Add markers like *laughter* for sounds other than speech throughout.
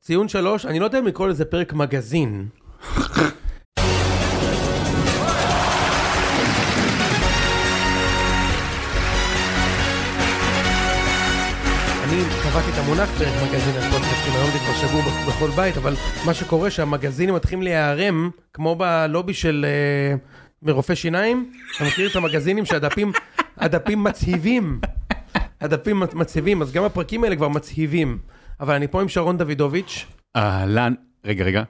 ציון שלוש, אני לא יודע אם לקרוא לזה פרק מגזין. אני קבעתי את המונח פרק מגזין על פודקאסטים, היום זה כבר שגור בכ- בכל בית, אבל מה שקורה שהמגזינים מתחילים להיערם, כמו בלובי של אה, מרופא שיניים, אתה מכיר את המגזינים שהדפים הדפים מצהיבים, הדפים מצ- מצהיבים, אז גם הפרקים האלה כבר מצהיבים. אבל אני פה עם שרון דוידוביץ', אהלן, רגע, רגע.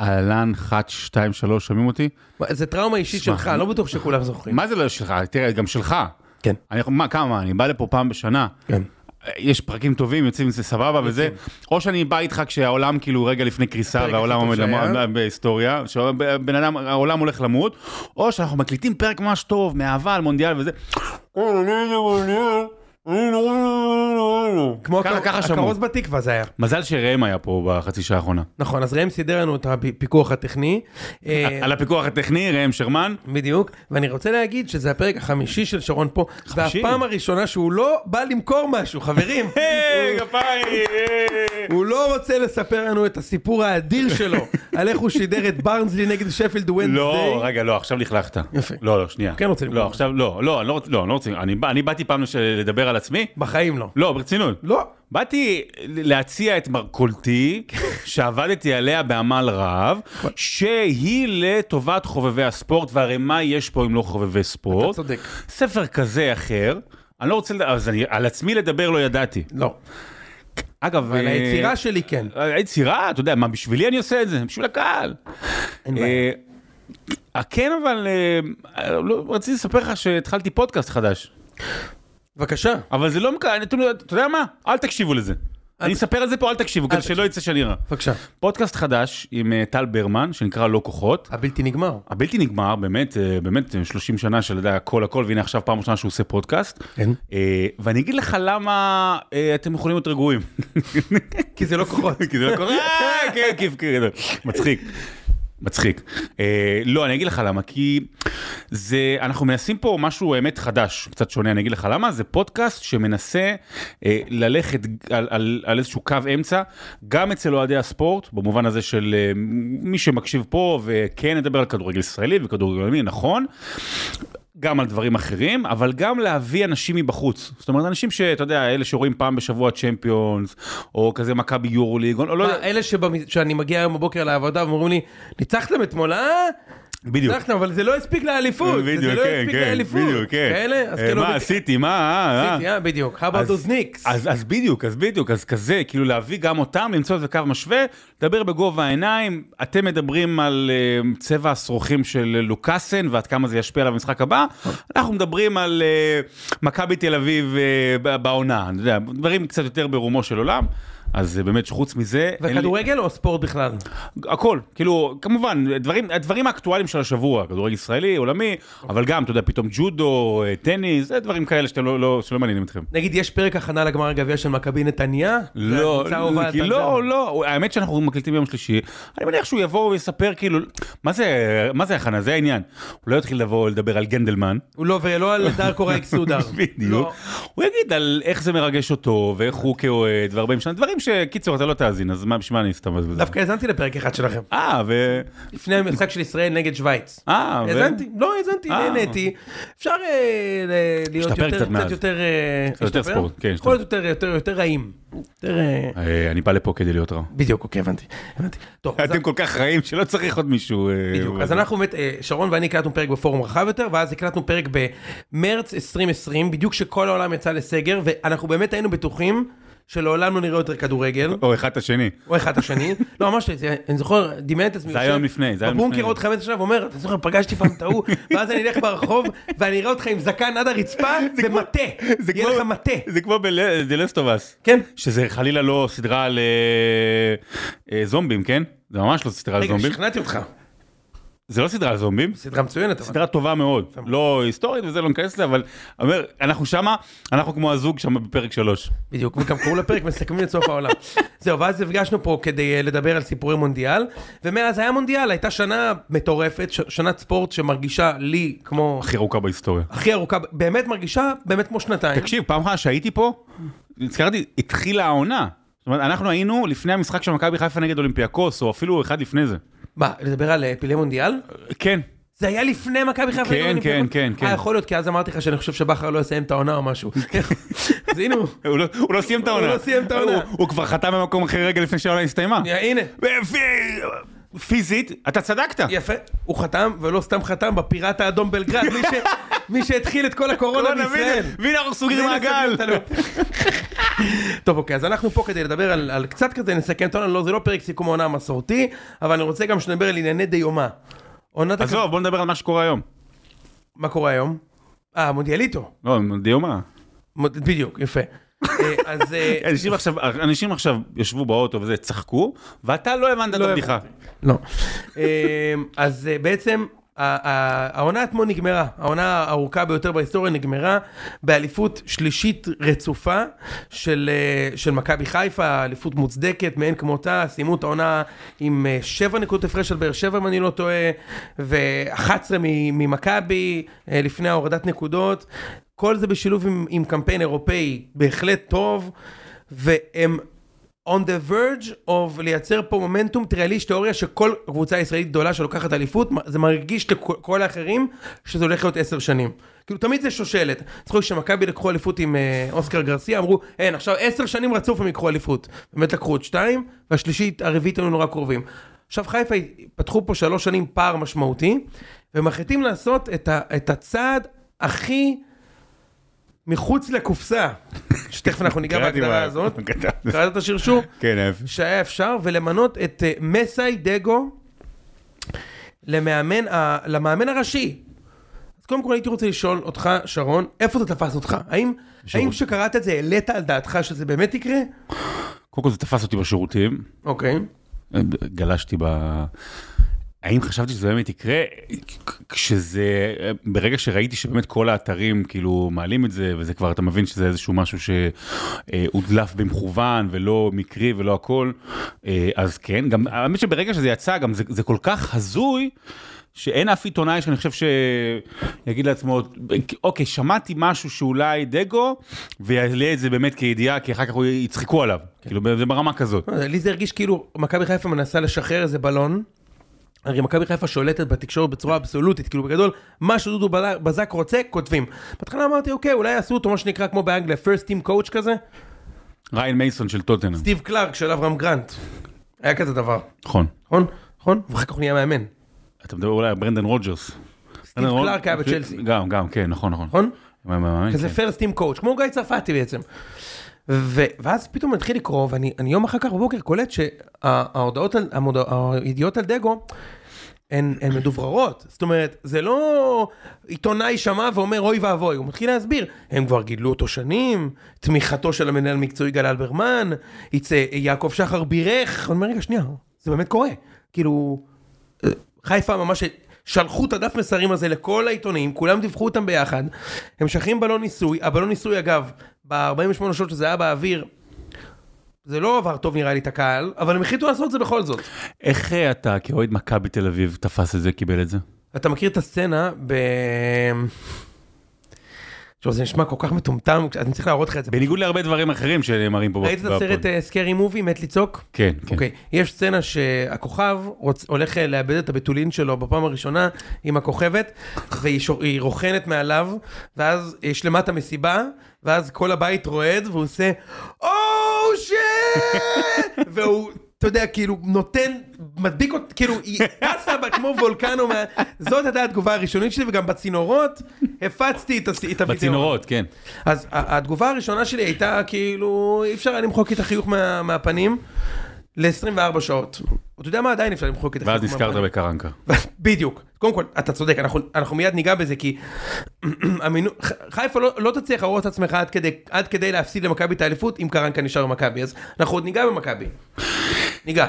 אהלן, 1, 2, 3, שומעים אותי? זה טראומה אישית שלך, לא בטוח שכולם זוכרים. מה זה לא שלך? תראה, גם שלך. כן. אני מה, כמה, אני בא לפה פעם בשנה. כן. יש פרקים טובים, יוצאים מזה סבבה וזה, או שאני בא איתך כשהעולם כאילו רגע לפני קריסה והעולם עומד. למות בהיסטוריה, שבן אדם, העולם הולך למות, או שאנחנו מקליטים פרק ממש טוב, מאהבה על מונדיאל וזה. כמו. הכרוז בתקווה זה היה. מזל שראם היה פה בחצי שעה האחרונה. נכון, אז ראם סידר לנו את הפיקוח הטכני. אה, על הפיקוח הטכני, ראם שרמן. בדיוק, ואני רוצה להגיד שזה הפרק החמישי של שרון פה, חמישי? והפעם הראשונה שהוא לא בא למכור משהו, חברים. *laughs* הוא לא רוצה לספר לנו את הסיפור האדיר שלו, *laughs* על איך הוא שידר את ברנזלי נגד שפילד וונסדיי. לא, רגע, לא, עכשיו לכלכת. יפה. לא, לא, שנייה. כן רוצה למכור. לא, עכשיו, לא, לא, אני לא רוצה, לא, אני לא אני בא- אני באתי פעם לדבר על עצמי. בחיים לא. לא, ברצינות. לא. באתי להציע את מרכולתי, שעבדתי עליה בעמל רב, שהיא לטובת חובבי הספורט, והרי מה יש פה אם לא חובבי אתה ספורט? צודק. ספר כזה אחר, אני לא רוצה, אז אני, על עצמי לדבר לא ידעתי. לא. אגב, אבל אה, היצירה שלי כן. היצירה, אתה יודע, מה, בשבילי אני עושה את זה, בשביל הקהל. אין בעיה. אה, אה, כן, אבל אה, לא, רציתי לספר לך שהתחלתי פודקאסט חדש. בבקשה. אבל זה לא, מק- אתה אתה יודע מה? אל תקשיבו לזה. אני אספר על זה פה, אל תקשיבו, כדי שלא יצא שאני רע. בבקשה. פודקאסט חדש עם אה, טל ברמן, שנקרא לא כוחות. הבלתי נגמר. הבלתי נגמר, באמת, אה, באמת אה, 30 שנה של יודע, הכל הכל, והנה עכשיו פעם ראשונה שהוא עושה פודקאסט. כן. אה, ואני אגיד לך למה אה, אתם יכולים להיות רגועים. כי זה לא כוחות. *laughs* כי זה לא *laughs* אה, כן, כיף, כן, מצחיק. מצחיק. אה, לא, אני אגיד לך למה, כי זה, אנחנו מנסים פה משהו האמת חדש, קצת שונה, אני אגיד לך למה, זה פודקאסט שמנסה אה, ללכת על, על, על איזשהו קו אמצע, גם אצל אוהדי הספורט, במובן הזה של אה, מי שמקשיב פה, וכן נדבר על כדורגל ישראלי וכדורגל עולמי, נכון. גם על דברים אחרים, אבל גם להביא אנשים מבחוץ. זאת אומרת, אנשים שאתה יודע, אלה שרואים פעם בשבוע צ'מפיונס, או כזה מכבי יורו ליג, או לא יודע, אלה שבמ- שאני מגיע היום בבוקר לעבודה ואומרים לי, ניצחתם אתמול, אה? בדיוק. ניצחתם, אבל זה לא הספיק לאליפות. בדיוק, זה לא כן, הספיק כן, לאליפות. בדיוק, כן. כאלה? אז אה, כאילו... מה עשיתי, מה, אה, אה. עשיתי, אה, בדיוק. How about those Knicks? אז, בדיוק, אז בדיוק, אז כזה, כאילו להביא גם אותם, למצוא איזה קו משווה, לדבר בגובה העיניים, אתם מדברים על צבע השרוכים של לוקאסן ועד כמה זה ישפיע על המשחק הבא, אנחנו מדברים על מכבי תל אביב בעונה, דברים קצת יותר ברומו של עולם, אז uh, באמת שחוץ מזה, אין לי- וכדורגל או ספורט בכלל? הכל, כאילו, כמובן, דברים, הדברים האקטואליים של השבוע, כדורגל ישראלי, עולמי, אבל גם, אתה יודע, פתאום ג'ודו, אה, טניס, זה דברים כאלה שאתם לא, לא, שלא מעניינים אתכם. נגיד, יש פרק הכנה לגמר הגביע של מכבי נתניה? לא, לא, ברמן. לא, האמת שאנחנו מקליטים ביום שלישי, אני מניח שהוא יבוא ויספר כאילו, מה זה, מה זה הכנה, זה העניין. הוא לא יתחיל לבוא לדבר על גנדלמן, הוא לא, ולא על דארקו רייקס סודר. *laughs* בדיוק, לא. הוא יגיד על איך זה מרגש אותו, ואיך הוא כאוהד, והרבה שנה, דברים שקיצור אתה לא תאזין, אז מה, בשביל מה אני אסתם בזה? דווקא האזנתי לפרק אחד שלכם. אה, ו... לפני המשחק של ישראל נגד שווייץ. אה, ו... האזנתי, לא האזנתי, אה. נהניתי. אפשר אה, להיות יותר, קצת יותר... אה, יותר? ספורט, כן, יכול להיות יותר- יותר רעים. יותר... אני בא לפה כדי להיות רע. בדיוק, אוקיי, הבנתי. הבנתי. טוב, אז- אתם כל כך רעים שלא צריך עוד מישהו. בדיוק. אז אנחנו באמת, שרון ואני הקלטנו פרק בפורום רחב יותר, ואז הקלטנו פרק במרץ 2020, בדיוק כשכל העולם יצא לסגר, ואנחנו באמת היינו בטוחים שלעולם לא נראה יותר כדורגל, או אחד את השני. או אחד את השני. *laughs* לא, ממש, אני זוכר, דמיין את עצמי. זה היום לפני, זה היום בבונקר לפני. עוד חמש שנה ואומר, אתה זוכר, פגשתי פעם את ההוא, *laughs* ואז אני אלך ברחוב, ואני אראה אותך עם זקן עד הרצפה, *laughs* ומטה. יהיה לך מטה. זה כמו Us. כן. שזה חלילה לא סדרה על אה, אה, זומבים, כן? זה ממש לא סדרה על רגע, זומבים. שכנעתי אותך. זה לא סדרה זומבים. סדרה מצוינת. סדרה טובה מאוד, לא היסטורית וזה לא ניכנס לזה, אבל אומר, אנחנו שמה, אנחנו כמו הזוג שם בפרק שלוש. בדיוק, וגם קראו לפרק *laughs* מסכמים את סוף העולם. זהו, ואז נפגשנו פה כדי אה, לדבר על סיפורי מונדיאל, ומאז היה מונדיאל, הייתה שנה מטורפת, שנת ספורט שמרגישה לי כמו הכי ארוכה בהיסטוריה. הכי ארוכה, באמת מרגישה באמת כמו שנתיים. תקשיב, פעם אחת שהייתי פה, נזכרתי, התחילה העונה. זאת אומרת, אנחנו היינו לפני המשחק של מכבי חיפה נגד אולימפיאקוס, או אפילו אחד לפני זה. מה, לדבר על אה, פילי מונדיאל? כן, זה היה לפני מכבי חיפה. כן, נגד אולימפיאקוס? כן, כן, כן. אה, יכול להיות, כי אז אמרתי לך שאני חושב שבכר לא יסיים את העונה או משהו. *laughs* אז הנה הוא. הוא לא- הוא לא סיים את העונה. הוא לא סיים את העונה. הוא- כבר חתם במקום אחר רגע לפני שהעונה הסתיימה. הנה, פיזית, אתה צדקת. יפה. הוא חתם, ולא סתם חתם, בפיראט האדום בלגרד, מי ש- *laughs* מי שהתחיל את כל הקורונה קורונה, בישראל. והנה- אנחנו סוגרים מעגל. *laughs* טוב אוקיי אז אנחנו פה כדי לדבר על, על קצת כזה נסכם את העונה, לא זה לא פרק סיכום העונה המסורתי, אבל אני רוצה גם שנדבר על ענייני דיומה. עונת הכ... עזוב, בוא נדבר על מה שקורה היום. מה קורה היום? אה מונדיאליטו, לא, דיומה. בדיוק יפה. אה, אז אה, *laughs* אנשים עכשיו, אנשים עכשיו ישבו באוטו וזה, צחקו, ואתה לא הבנת את לא הבדיחה. הבנתי. לא. אה, אז בעצם העונה אתמול נגמרה, העונה הארוכה ביותר בהיסטוריה נגמרה באליפות שלישית רצופה של, של מכבי חיפה, אליפות מוצדקת מאין כמותה, סיימו את העונה עם אה, שבע נקודות הפרש על באר שבע אם אני לא טועה, ו-11 ממכבי לפני ההורדת נקודות, כל זה בשילוב עם, עם קמפיין אירופאי בהחלט טוב, והם on the verge of לייצר פה מומנטום, תראה לי יש תיאוריה שכל קבוצה ישראלית גדולה שלוקחת אליפות, זה מרגיש לכל האחרים שזה הולך להיות עשר שנים. כאילו תמיד זה שושלת. זכור שמכבי לקחו אליפות עם אה, אוסקר גרסיה, אמרו, אין, עכשיו עשר שנים רצוף הם יקחו אליפות. באמת לקחו עוד שתיים, והשלישית, הרביעית היו נורא קרובים. עכשיו חיפה פתחו פה שלוש שנים פער משמעותי, ומחליטים לעשות את, ה, את הצעד הכי מחוץ לקופסה, שתכף אנחנו ניגע בהגדרה הזאת. קראת את השרשור? כן, אהב. שהיה אפשר, ולמנות את אה, מסאי דגו למאמן, ה- למאמן הראשי. אז קודם כל הייתי רוצה לשאול אותך, שרון, איפה זה תפס אותך? האם, האם כשקראת את זה העלית על דעתך שזה באמת יקרה? קודם כל זה תפס אותי בשירותים, אוקיי. גלשתי ב... האם חשבתי שזה באמת יקרה? כשזה, ברגע שראיתי שבאמת כל האתרים כאילו מעלים את זה, וזה כבר, אתה מבין שזה איזשהו משהו שהודלף במכוון ולא מקרי ולא הכל, אה, אז כן, גם, האמת שברגע שזה יצא, גם זה, זה כל כך הזוי. שאין אף עיתונאי שאני חושב שיגיד לעצמו, אוקיי, שמעתי משהו שאולי דגו, ויעלה את זה באמת כידיעה, כי אחר כך יצחקו עליו. כאילו, זה ברמה כזאת. לא לי זה הרגיש כאילו מכבי חיפה מנסה לשחרר איזה בלון. הרי מכבי חיפה שולטת בתקשורת בצורה אבסולוטית, כאילו בגדול, מה שדודו בזק רוצה, כותבים. בהתחלה אמרתי, אוקיי, אולי יעשו אותו מה שנקרא כמו באנגליה, first team coach כזה, ריין מייסון של טוטנאם. סטיב קלארק של אברהם גרנט. היה כזה דבר, נכון. נכון? נכון? ואחר כך הוא נהיה מאמן. אתה מדבר אולי על ברנדן רוג'רס. סטיב קלארק היה בצ'לסי, גם, גם, כן, נכון, נכון. נכון? כזה כן. first team coach, כמו גיא צרפתי בעצם. ו- ואז פתאום מתחיל לקרוא, ואני אני יום אחר כך בבוקר קולט שההודעות, הידיעות על דגו, הן, הן מדובררות, זאת אומרת, זה לא עיתונאי שמע ואומר אוי ואבוי, הוא מתחיל להסביר, הם כבר גידלו אותו שנים, תמיכתו של המנהל המקצועי גל אלברמן, יצא יעקב שחר בירך, אני אומר רגע שנייה, זה באמת קורה, כאילו, חיפה ממש שלחו את הדף מסרים הזה לכל העיתונים, כולם דיווחו אותם ביחד, הם משחררים בלון ניסוי, הבלון ניסוי אגב, ב-48 שעות שזה היה באוויר, זה לא עבר טוב נראה לי את הקהל, אבל הם החליטו לעשות את זה בכל זאת. איך אה, אתה כאוהד מכבי תל אביב תפס את זה, קיבל את זה? אתה מכיר את הסצנה ב... תשמע, זה נשמע כל כך מטומטם, אני צריך להראות לך את זה. בניגוד להרבה דברים אחרים שנאמרים פה. ראית את. הסרט סקרי מובי, מת לצעוק? כן, כן. אוקיי, יש סצנה שהכוכב הולך אה, לאבד את הבתולין שלו בפעם הראשונה עם הכוכבת, והיא רוכנת מעליו, ואז יש למטה מסיבה, ואז כל הבית רועד, והוא עושה, או שיט! *laughs* והוא... אתה יודע, כאילו, נותן, מדביק אותי, כאילו, היא טסה כמו וולקנו, מה... זאת הייתה התגובה הראשונית שלי, וגם בצינורות, הפצתי את, הוידאו. בצינורות, כן. אז התגובה הראשונה שלי הייתה כאילו, אי אפשר היה למחוק את החיוך מה, מהפנים ל-24 שעות. אתה יודע מה? עדיין אפשר למחוק את החיוך ואז נזכרת. בקרנקה. בדיוק. קודם כל, אתה צודק, אנחנו, אנחנו מיד ניגע בזה, כי *clears throat* המינו... חיפה לא, לא תצליח להראות את עצמך עד כדי, עד כדי להפסיד למכבי את האליפות, אם קרנקה נשאר במכבי, אז אנחנו עוד ניגע במכבי. ניגע.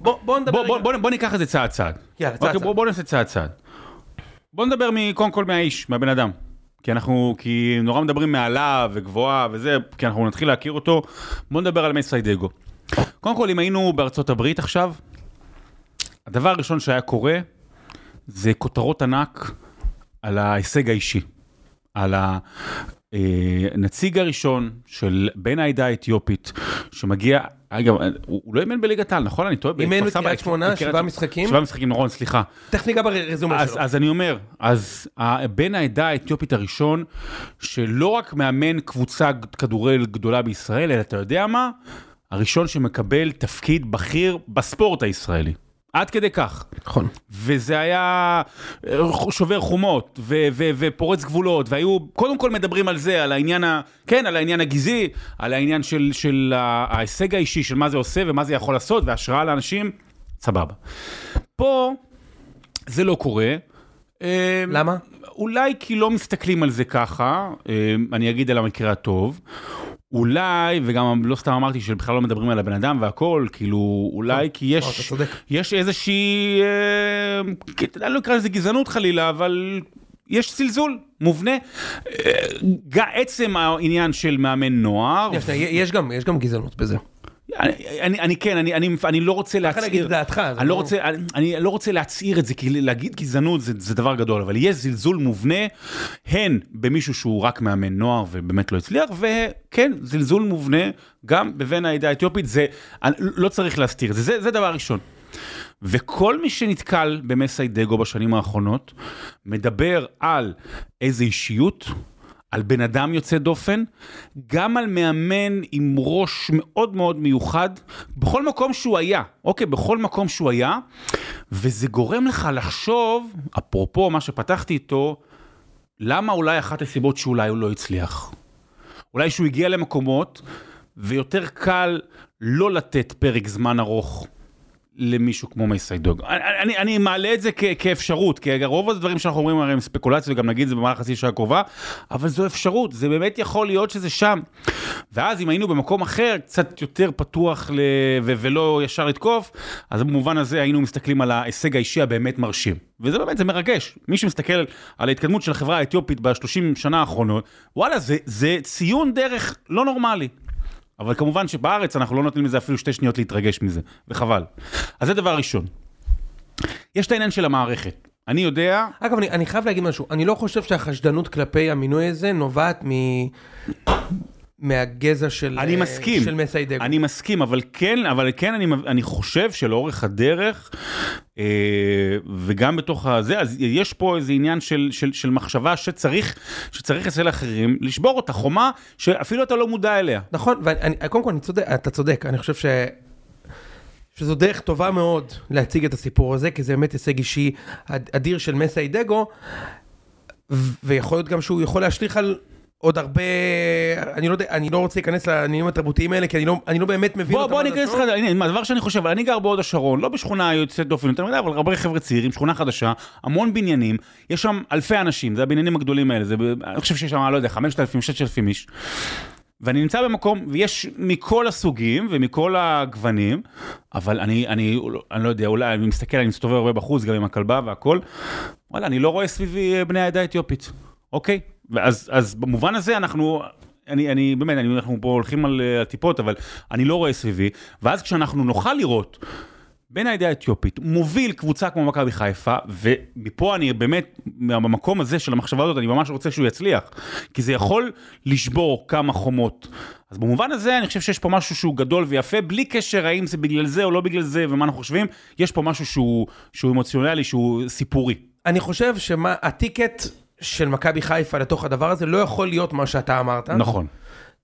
בוא, בוא נדבר בוא, בוא, רגע. בוא, בוא ניקח את זה צעד צעד. יאללה, צעד אוקיי, צעד. בוא, בוא נעשה צעד צעד. בוא נדבר קודם כל מהאיש, מהבן אדם. כי אנחנו, כי נורא מדברים מעליו וגבוהה וזה, כי אנחנו נתחיל להכיר אותו. בוא נדבר על מסיידגו. קודם כל, אם היינו בארצות הברית עכשיו, הדבר הראשון שהיה קורה, זה כותרות ענק על ההישג האישי. על הנציג הראשון של בן העדה האתיופית, שמגיע אגב, הוא לא אימן בליגת העל, נכון? אני טועה? אימן בקריית שמונה, שבעה משחקים. שבעה משחקים, נכון, סליחה. תכף ניגע ברזומה שלו. אז אני אומר, אז ה- בן העדה האתיופית הראשון, שלא רק מאמן קבוצה כדורגל גדולה בישראל, אלא אתה יודע מה? הראשון שמקבל תפקיד בכיר בספורט הישראלי. עד כדי כך. נכון. וזה היה אה, שובר חומות ו- ו- ופורץ גבולות והיו קודם כל מדברים על זה על העניין ה... כן על העניין הגזעי על העניין של, של ההישג האישי של מה זה עושה ומה זה יכול לעשות והשראה לאנשים סבבה. פה זה לא קורה. אה, למה? אולי כי לא מסתכלים על זה ככה, אה, אני אגיד על המקרה הטוב. אולי, וגם לא סתם אמרתי שבכלל לא מדברים על הבן אדם והכל, כאילו, אולי כי לא, יש, צודק. יש איזושהי, אה, לא אקרא לזה גזענות חלילה, אבל יש זלזול מובנה. אה, עצם העניין של מאמן נוער, יש- יש גם, יש גם גזענות בזה. אני, אני, אני כן, אני, אני, אני לא רוצה צריך להגיד להצהיר, את דעתך. אני לא רוצה, אני, אני לא רוצה להצהיר את זה, כי להגיד גזענות זה, זה דבר גדול, אבל יש זלזול מובנה, הן במישהו שהוא רק מאמן נוער ובאמת לא הצליח, וכן, זלזול מובנה גם בבן העדה האתיופית, זה, אני, לא צריך להסתיר את זה, זה, זה דבר ראשון. וכל מי שנתקל במסיידגו בשנים האחרונות, מדבר על איזה אישיות, על בן אדם יוצא דופן, גם על מאמן עם ראש מאוד מאוד מיוחד, בכל מקום שהוא היה, אוקיי, בכל מקום שהוא היה, וזה גורם לך לחשוב, אפרופו מה שפתחתי איתו, למה אולי אחת הסיבות שאולי הוא לא הצליח. אולי שהוא הגיע למקומות, ויותר קל לא לתת פרק זמן ארוך. למישהו כמו מייסיידוג. אני, אני, אני מעלה את זה כ, כאפשרות, כי רוב הדברים שאנחנו אומרים הרי הם ספקולציות, וגם נגיד את זה במהלך חצי שעה הקרובה, אבל זו אפשרות, זה באמת יכול להיות שזה שם. ואז אם היינו במקום אחר, קצת יותר פתוח ל... ו- ולא ישר לתקוף, אז במובן הזה היינו מסתכלים על ההישג האישי הבאמת מרשים. וזה באמת, זה מרגש. מי שמסתכל על ההתקדמות של החברה האתיופית בשלושים שנה האחרונות, וואלה, זה, זה ציון דרך לא נורמלי. אבל כמובן שבארץ אנחנו לא נותנים לזה אפילו שתי שניות להתרגש מזה, וחבל. אז זה דבר ראשון. יש את העניין של המערכת. אני יודע, אגב, אני, אני חייב להגיד משהו, אני לא חושב שהחשדנות כלפי המינוי הזה נובעת מ... מהגזע של, אני אה, מסכים, של מסיידגו. אני מסכים, אבל כן, אבל כן אני, אני חושב שלאורך הדרך, אה, וגם בתוך הזה, אז יש פה איזה עניין של, של, של מחשבה שצריך, שצריך אצל אחרים לשבור אותה, חומה שאפילו אתה לא מודע אליה. נכון, וקודם כל אני צודק, אתה צודק, אני חושב ש... שזו דרך טובה מאוד להציג את הסיפור הזה, כי זה באמת הישג אישי אד- אדיר של מסיידגו, ויכול להיות גם שהוא יכול להשליך על עוד הרבה, אני לא יודע, אני לא רוצה להיכנס לעניינים התרבותיים האלה, כי אני לא, אני לא באמת מבין בוא, אותם בוא עד אני אכנס לך. הנה, הדבר שאני חושב, אני גר בהוד השרון, לא בשכונה יוצאת דופן יותר מדי, אבל הרבה חבר'ה צעירים, שכונה חדשה, המון בניינים, יש שם אלפי אנשים, זה הבניינים הגדולים האלה, זה, אני חושב שיש שם, לא יודע, 5,000, 6,000 איש. ואני נמצא במקום, ויש מכל הסוגים ומכל הגוונים, אבל אני, אני, אני לא יודע, אולי אני מסתכל, אני מסתובב הרבה בחוץ, גם עם הכלבה והכל, וואלה, אני לא רואה סביבי אה, בני העדה האתיופית, אוקיי? ואז אז במובן הזה אנחנו, אני, אני באמת, אני, אנחנו פה הולכים על אה, הטיפות, אבל אני לא רואה סביבי, ואז כשאנחנו נוכל לראות בן העדה האתיופית מוביל קבוצה כמו מכבי חיפה, ומפה אני באמת, במקום הזה של המחשבה הזאת, אני ממש רוצה שהוא יצליח, כי זה יכול לשבור כמה חומות. אז במובן הזה אני חושב שיש פה משהו שהוא גדול ויפה, בלי קשר האם זה בגלל זה או לא בגלל זה ומה אנחנו חושבים, יש פה משהו שהוא, שהוא אמוציונלי, שהוא סיפורי. אני חושב שמה, הטיקט של מכבי חיפה לתוך הדבר הזה לא יכול להיות מה שאתה אמרת. נכון.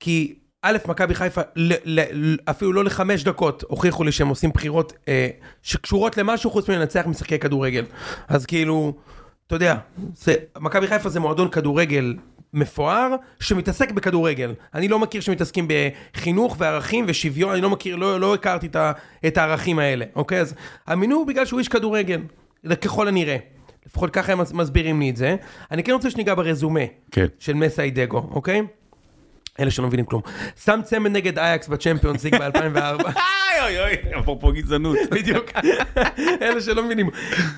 כי א', מכבי חיפה, ל, ל, אפילו לא לחמש דקות, הוכיחו לי שהם עושים בחירות אה, שקשורות למשהו חוץ מלנצח משחקי כדורגל. אז כאילו, אתה יודע, מכבי חיפה זה מועדון כדורגל מפואר, שמתעסק בכדורגל. אני לא מכיר שמתעסקים בחינוך וערכים ושוויון, אני לא מכיר, לא, לא הכרתי את, ה, את הערכים האלה, אוקיי? אז המינוי הוא בגלל שהוא איש כדורגל, ככל הנראה. לפחות ככה הם מסבירים לי את זה. אני כן רוצה שניגע ברזומה כן. של מסיידגו, אוקיי? אלה שלא מבינים כלום. שם צמד נגד אייקס בצ'מפיונס ליג ב-2004. *laughs* אוי אוי אוי, אפרופו גזענות. *laughs* בדיוק. אלה שלא מבינים.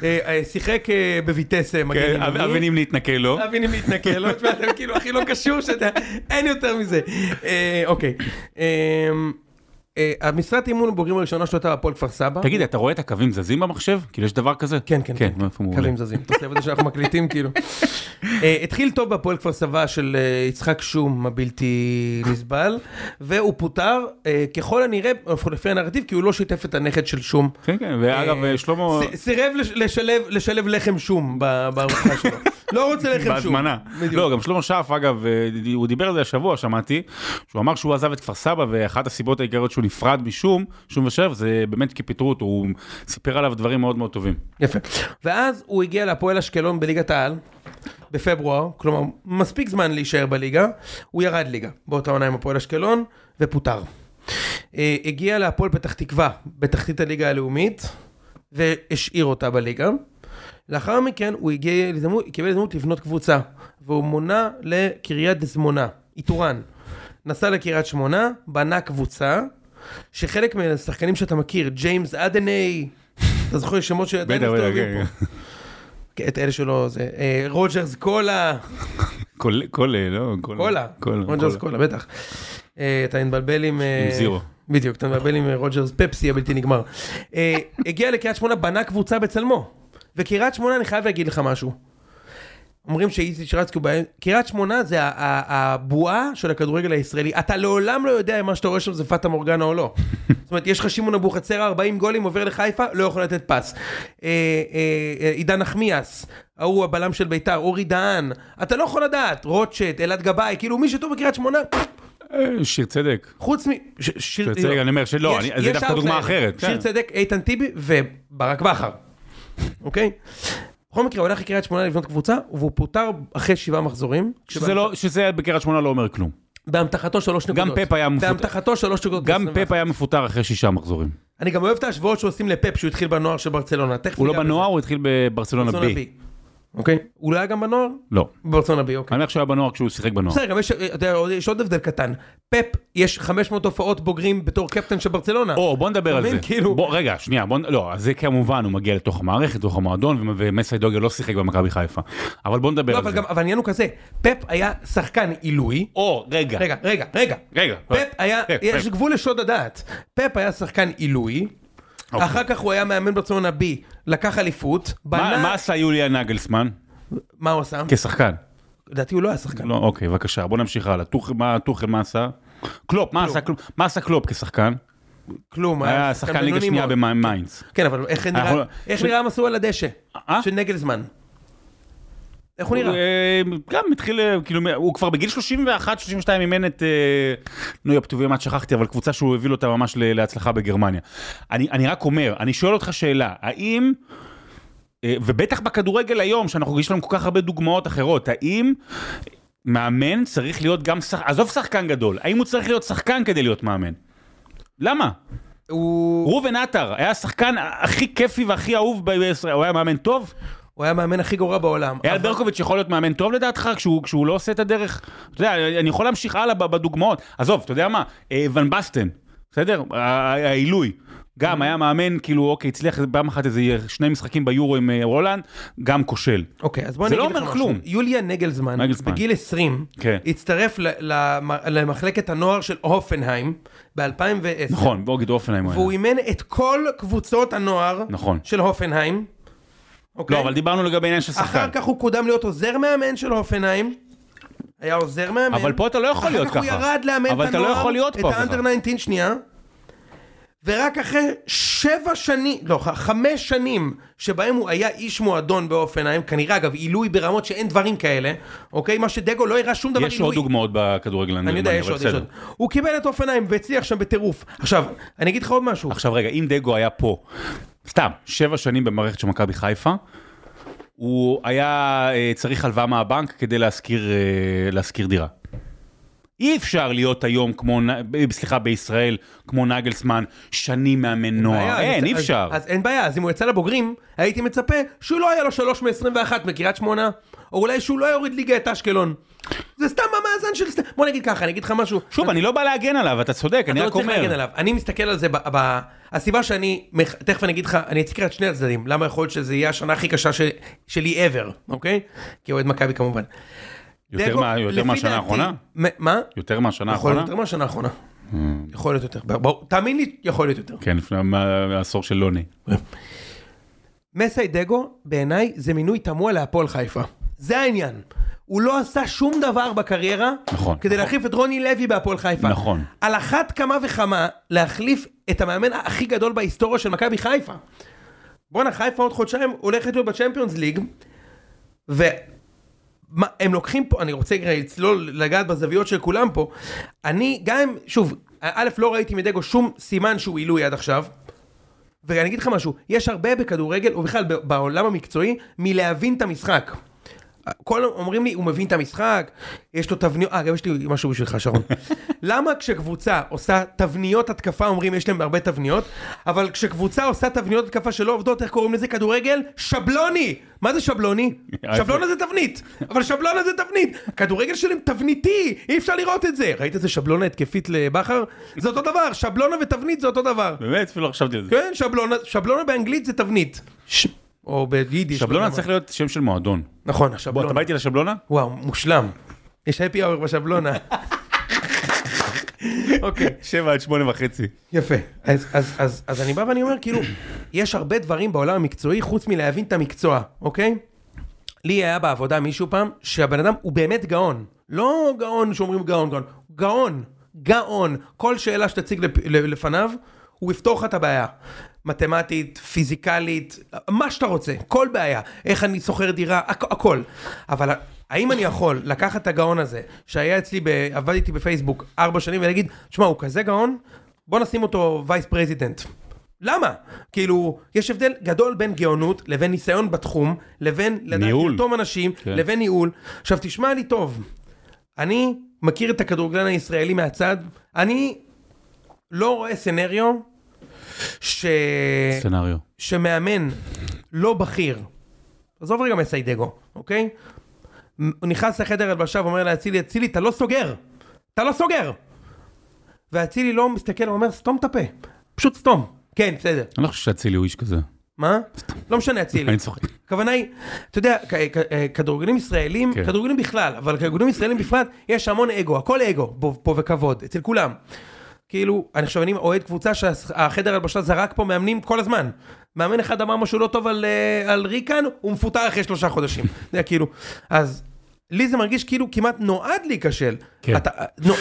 אה, אה, שיחק אה, בויטסה מגן כן, ימני. אבנים להתנקה לו. אבינים להתנכל לו, תשמע, אתם כאילו הכי לא קשור שאתה, אין יותר מזה. אוקיי. אה, המשרת אימון הבוגרים הראשונה שלו הייתה בהפועל כפר סבא. תגיד, אתה רואה את הקווים זזים במחשב? כאילו, יש דבר כזה? כן, כן, כן, כן. קווים זזים. אתה עושה את זה שאנחנו *laughs* מקליטים כאילו. אה, התחיל טוב בהפועל כפר סבא של אה, יצחק שום הבלתי נסבל, והוא פוטר ככל הנראה, לפחות לפי הנרטיב, כי הוא לא שיתף את הנכד של שום. כן, כן, ואגב, שלמה... סירב לש- לשלב, לחם שום בארוחה שלו. לא רוצה לחם שום. בהזמנה. לא, גם שלמה שרף, אגב, הוא דיבר על זה השבוע, שמעתי, שהוא אמר שהוא עזב את כפר סבא, ואחת הסיבות העיקריות שהוא נפרד משום, שום ושרף, זה באמת כי פיטרו אותו, הוא סיפר עליו דברים מאוד מאוד טובים. יפה. ואז הוא הגיע להפועל אשקלון בליגת העל, בפברואר, כלומר, מספיק זמן להישאר בליגה, הוא ירד ליגה באותה עונה עם הפועל אשקלון, ופוטר. אה, הגיע להפועל פתח תקווה, בתחתית הליגה הלאומית, והשאיר אותה בליגה. לאחר מכן הוא הגיע להזדמנות, קיבל הזדמנות לבנות קבוצה, והוא מונה לקריית שמונה, איתורן. נסע לקריית שמונה, בנה קבוצה, שחלק מהשחקנים שאתה מכיר, ג'יימס אדני, אתה זוכר שמות שעדיין מסתובבים כן, פה. כן, את אלה שלא, זה, אה, רוג'רס קולה, קול- קולה, לא? קולה, קולה. רוג'רס קולה, בטח. אה, אתה מתבלבל עם... אה, עם זירו. בדיוק, אתה מבלבל עם רוג'רס פפסי הבלתי נגמר. הגיע לקריית שמונה, בנה קבוצה בצלמו. וקריית שמונה, אני חייב להגיד לך משהו. אומרים שאיציק שרצקי הוא בעיה, קריית שמונה זה הבועה של הכדורגל הישראלי. אתה לעולם לא יודע אם מה שאתה רואה שם זה פטה מורגנה או לא. *laughs* זאת אומרת, יש לך שמעון אבוחצירא, 40 גולים, עובר לחיפה, לא יכול לתת פס. אה, אה, אה, עידן נחמיאס, ההוא הבלם של ביתר, אורי דהן, אתה לא יכול לדעת, רוטשט, אלעד גבאי, כאילו מי שטוב בקריית שמונה, שיר צדק. חוץ מ... ש- שיר... צדק, אני אומר שלא, יש- אני- זה דווקא דוגמה. אחרת. שיר כן. צדק, איתן טיבי וברק בכר, אוקיי? בכל מקרה, הוא הולך לקריית שמונה לבנות קבוצה, והוא פוטר אחרי שבעה מחזורים. שזה לא, שזה בקריית שמונה לא אומר כלום. באמתחתו שלוש גם נקודות. פפ היה מפוטר. באמתחתו שלוש נקודות. גם ב-21. פפ היה מפוטר אחרי שישה מחזורים. אני גם אוהב את ההשוואות שעושים לפפ, שהוא התחיל בנוער של ברצלונה. הוא לא. בנוער, הוא התחיל בברצלונה ברצלונה B. אוקיי? הוא לא היה גם בנוער? לא. בברצלונה בי, אוקיי. אני אומר שהוא היה בנוער כשהוא שיחק בנוער. בסדר, גם יש, אתה יודע, יש עוד הבדל קטן. פפ, יש 500 הופעות בוגרים בתור קפטן של ברצלונה. או, בוא נדבר על זה. כאילו- בוא, רגע, שנייה, בוא, לא, זה כמובן, הוא מגיע לתוך המערכת, לתוך המועדון, ו- ומסיידוגיה לא שיחק במכבי חיפה. אבל בוא נדבר לא, על אבל זה. גם, אבל העניין הוא כזה, פפ היה שחקן עילוי. או, רגע. רגע, רגע, רגע. רגע. פפ היה, פפ, יש פפ. גבול לשוד הדעת. פפ היה שחקן עילוי. אוקיי. אחר כך הוא היה מאמן ברצלונה בי, לקח אליפות, בנה... מה עשה יוליה נגלסמן מה הוא עשה? כשחקן? לדעתי הוא לא היה שחקן. לא, אוקיי, בבקשה, בוא נמשיך הלאה. טוחל, מה עשה? קלופ, מה עשה קלופ? כשחקן? כלום, היה שחקן ליגה שנייה. במיינץ. כן, אבל איך נראה- נראה המסלול על הדשא? אה? של נגלסמן. איך הוא נראה? אה, גם התחיל, אה, כאילו, הוא כבר בגיל 31-32 אימן את, אה, נו, יא פטובים, את שכחתי, אבל קבוצה שהוא הביא אותה ממש להצלחה בגרמניה. אני אני רק אומר, אני שואל אותך שאלה, האם, ובטח בכדורגל היום, שאנחנו, יש לנו כל כך הרבה דוגמאות אחרות, האם מאמן צריך להיות גם שחקן, עזוב שחקן גדול, האם הוא צריך להיות שחקן כדי להיות מאמן? למה? הוא ראובן עטר היה השחקן הכי כיפי והכי אהוב בישראל, הוא היה מאמן טוב? הוא היה המאמן הכי גרוע בעולם. אייל אבל- ברקוביץ' יכול להיות מאמן טוב לדעתך כשהוא, כשהוא לא עושה את הדרך? אתה יודע, אני יכול להמשיך הלאה בדוגמאות. עזוב, אתה יודע מה? אה, ון בסטן, בסדר? העילוי. גם היה מאמן, כאילו, אוקיי, הצליח פעם אחת איזה שני משחקים ביורו עם אה, רולנד, גם כושל. אוקיי, אז בוא זה אני לא אגיד לך אומר משהו. כלום. יוליה נגלזמן, נגלסמן. בגיל 20, כן. הצטרף למחלקת הנוער של הופנהיים ב-2010. נכון, בוגד אופנהיים הוא והוא. אימן את כל קבוצות הנוער נכון. של הופנהיים. אוקיי? לא, אבל דיברנו לגבי עניין של אחר שחקן. כך הוא קודם להיות עוזר מאמן של הופנהיים. היה עוזר מאמן. אבל פה אתה לא יכול להיות אחר כך ככה. הוא ירד לאמן את אבל הנוער. אתה לא יכול להיות פה את האנדר ככה. 19 שנייה. ורק אחרי שבע שנים, לא, חמש שנים שבהם הוא היה איש מועדון באופנהיים, כנראה אגב עילוי ברמות שאין דברים כאלה, אוקיי? מה שדגו לא הראה שום דבר יש עוד דוגמאות בכדורגל אני יודע, יש עוד, יש. עוד. הוא קיבל את אופנהיים והצליח שם בטירוף. עכשיו, אני אגיד לך עוד משהו. עכשיו רגע, אם דגו היה פה, סתם, שבע שנים במערכת של מכבי חיפה, הוא היה אה, צריך הלוואה מהבנק כדי להשכיר, אה, להשכיר דירה. אי אפשר להיות היום כמו, ב- סליחה, בישראל, כמו נגלסמן, שנים מאמן נוער. אין, אז- אי אפשר. אז, אז אין בעיה, אז אם הוא יצא לבוגרים, הייתי מצפה שהוא לא היה לו 3 מ-21 מקריית שמונה, או אולי שהוא לא יוריד ליגה את אשקלון. זה סתם המאזן של... סט- בוא נגיד ככה, אני אגיד לך משהו. שוב, אני לא בא להגן עליו, אתה צודק, אני אתה לא רק צריך להגן אומר. עליו. אני מסתכל על זה, ב, ב, הסיבה שאני, תכף אני אגיד לך, אני אציג את שני הצדדים, למה יכול להיות שזה יהיה השנה הכי קשה של, שלי ever, אוקיי? כאוהד מכבי כמובן. יותר דגו, מה- יותר לפי מהשנה האחרונה? מה? יותר מהשנה יכול להיות האחרונה? יותר מהשנה האחרונה. יכול להיות יותר. תאמין לי, יכול להיות יותר. כן, לפני העשור של לוני. מסיידגו, בעיניי, זה מינוי תמוה להפועל חיפה. זה העניין. הוא לא עשה שום דבר בקריירה, נכון, כדי נכון. להחליף את רוני לוי בהפועל חיפה. נכון. על אחת כמה וכמה להחליף את המאמן הכי גדול בהיסטוריה של מכבי חיפה. בואנה, חיפה עוד חודשיים הולכת להיות בצ'מפיונס ליג, ומה, הם לוקחים פה, אני רוצה רגע לצלול, לגעת בזוויות של כולם פה, אני גם, שוב, א', לא ראיתי מדגו שום סימן שהוא עילוי עד עכשיו, ואני אגיד לך משהו, יש הרבה בכדורגל, ובכלל בעולם המקצועי, מלהבין את המשחק. כל אומרים לי, הוא מבין את המשחק, יש לו תבניות, אה, גם יש לי משהו בשבילך, שרון. *laughs* למה כשקבוצה עושה תבניות התקפה, אומרים יש להם הרבה תבניות, אבל כשקבוצה עושה תבניות התקפה שלא עובדות, איך קוראים לזה? כדורגל? שבלוני! מה זה שבלוני? *laughs* שבלונה זה תבנית, אבל שבלונה זה תבנית. כדורגל שלהם תבניתי, אי אפשר לראות את זה. ראית איזה שבלונה התקפית לבכר? זה אותו דבר, שבלונה ותבנית זה אותו דבר. באמת, אפילו לא חשבתי על זה. כן, שבלונה, שבלונה באנגלית זה תבנית. ש- או ביידיש. לא שבלונה צריך. להיות שם של מועדון. נכון, בוא, השבלונה. אתה בא איתי לשבלונה? וואו, מושלם. יש happy hour בשבלונה. אוקיי, שבע עד שמונה וחצי. יפה. אז, אז, אז, אז אני בא ואני אומר, כאילו, יש הרבה דברים בעולם המקצועי חוץ מלהבין את המקצוע, אוקיי? לי היה בעבודה מישהו פעם, שהבן אדם הוא באמת גאון. לא גאון שאומרים גאון, גאון. גאון, גאון. כל שאלה שתציג לפ- לפניו, הוא יפתור לך את הבעיה. מתמטית, פיזיקלית, מה שאתה רוצה, כל בעיה. איך אני שוכר דירה, הכ- הכל. אבל האם אני יכול לקחת את הגאון הזה, שהיה אצלי, ב... עבד איתי בפייסבוק ארבע שנים, ולהגיד, שמע, הוא כזה גאון, בוא נשים אותו vice president. למה? כאילו, יש הבדל גדול בין גאונות לבין ניסיון בתחום, לבין לדעת ניהול. לרתום אנשים, כן. לבין ניהול. עכשיו תשמע לי טוב, אני מכיר את הכדורגלן הישראלי מהצד, אני לא רואה סנריו ש... סצנריו. שמאמן לא בכיר, עזוב רגע מסיידגו, אוקיי? הוא נכנס לחדר הלבשה ואומר לאצילי, אצילי, אתה לא סוגר! אתה לא סוגר! ואצילי לא מסתכל ואומר, סתום את הפה. פשוט סתום. כן, בסדר. אני לא חושב שאצילי הוא איש כזה. מה? לא משנה אצילי. אני צוחק. הכוונה היא, אתה יודע, אה, כדורגלנים ישראלים, כן. כדורגלנים בכלל, אבל כדורגלנים ישראלים בפרט, יש המון אגו, הכל אגו פה וכבוד, אצל כולם. כאילו, אני עכשיו, אני אוהד קבוצה שהחדר הלבשה זרק פה מאמנים כל הזמן. מאמן אחד אמר משהו לא טוב על, אה, על ריקן, הוא מפוטר אחרי שלושה חודשים. *laughs* יודע, כאילו, אז לי זה מרגיש כאילו כמעט נועד להיכשל. כן. אתה, נו,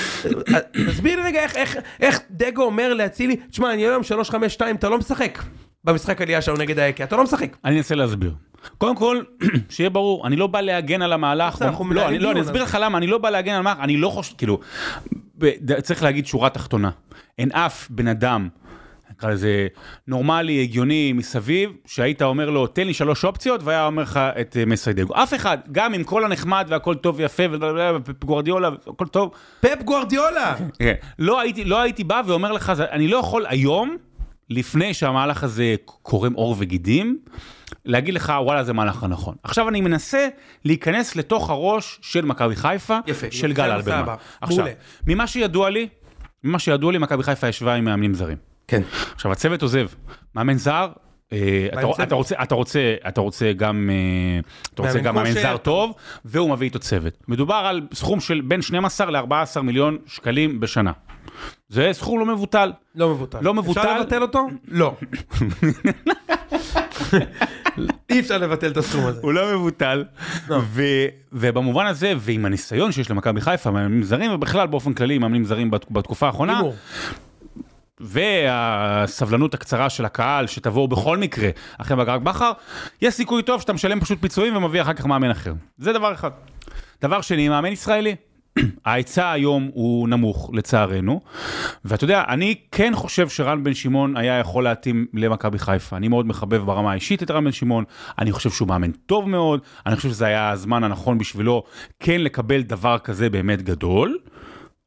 תסביר לי רגע איך, איך, איך דגו אומר לאצילי, תשמע, אני היום 3-5-2, אתה לא משחק במשחק עלייה שלנו נגד האקי, אתה לא משחק. אני אנסה להסביר. קודם כל, *clears throat* שיהיה ברור, אני לא בא להגן על המהלך. לא, אני, לא, אסביר לך למה, אני לא בא להגן על המהלך, אני לא חושב, כאילו, צריך להגיד שורה תחתונה. אין אף בן אדם, נקרא לזה נורמלי, הגיוני, מסביב, שהיית אומר לו, תן לי שלוש אופציות, והיה אומר לך את אה, מסיידגו. אף אחד, גם עם כל הנחמד והכל טוב ויפה, וגורדיולה, הכל טוב, פפ גוורדיולה! *laughs* כן. לא הייתי, לא הייתי בא ואומר לך, אני לא יכול היום, לפני שהמהלך הזה קורם עור וגידים, להגיד לך, וואלה, זה מהלך הנכון. עכשיו אני מנסה להיכנס לתוך הראש של מכבי חיפה, יפה, של יפה, גל. אלברמן. עכשיו, מעולה. ממה שידוע לי, ממה שידוע לי, מכבי חיפה ישבה עם מאמנים זרים. כן. עכשיו, הצוות עוזב, מאמן זר, אה, אתה, רוצה, אתה, רוצה, אתה רוצה גם, אה, אתה רוצה גם מאמן. זר טוב, והוא מביא איתו צוות. מדובר על סכום של בין 12 ל-14 מיליון שקלים בשנה. זה סכום לא מבוטל. לא מבוטל. לא מבוטל. אפשר לבטל אותו? לא. *laughs* אי אפשר לבטל את הסכום הזה. הוא לא מבוטל, ו- ובמובן הזה, ועם הניסיון שיש למכבי חיפה, מאמנים זרים, ובכלל באופן כללי, מאמנים זרים בת- בתקופה האחרונה. והסבלנות הקצרה של הקהל שתבואו בכל מקרה אחרי ברק בכר, יש סיכוי טוב שאתה משלם פשוט פיצויים ומביא אחר כך מאמן אחר. זה דבר אחד. דבר שני, מאמן ישראלי. *clears throat* ההיצע היום הוא נמוך לצערנו, ואתה יודע, אני כן חושב שרן בן שמעון היה יכול להתאים למכבי חיפה. אני מאוד מחבב ברמה האישית את רן בן שמעון, אני חושב שהוא מאמן טוב מאוד, אני חושב שזה היה הזמן הנכון בשבילו כן לקבל דבר כזה באמת גדול.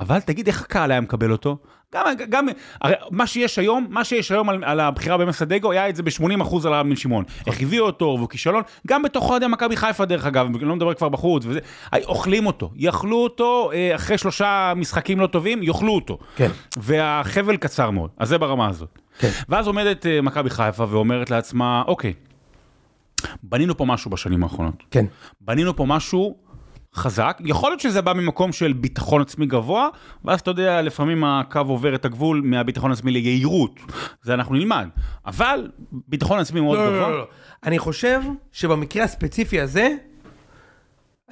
אבל תגיד איך הקהל היה מקבל אותו? גם, גם, הרי מה שיש היום, מה שיש היום על, על הבחירה במסדגו, היה את זה ב-80% על בן שמעון. איך הביאו אותו, והוא כישלון, גם בתוך אוהדי מכבי חיפה דרך אגב, אני לא מדבר כבר בחוץ, וזה, אוכלים אותו, יאכלו אותו, אה, אחרי שלושה משחקים לא טובים, יאכלו אותו. כן. והחבל קצר מאוד, אז זה ברמה הזאת. כן. ואז עומדת אה, מכבי חיפה ואומרת לעצמה, אוקיי, בנינו פה משהו בשנים האחרונות. כן. בנינו פה משהו חזק, יכול להיות שזה בא ממקום של ביטחון עצמי גבוה, ואז אתה יודע, לפעמים הקו עובר את הגבול מהביטחון עצמי ליהירות, זה אנחנו נלמד, אבל ביטחון עצמי מאוד לא, גבוה. לא, לא, לא. אני חושב שבמקרה הספציפי הזה,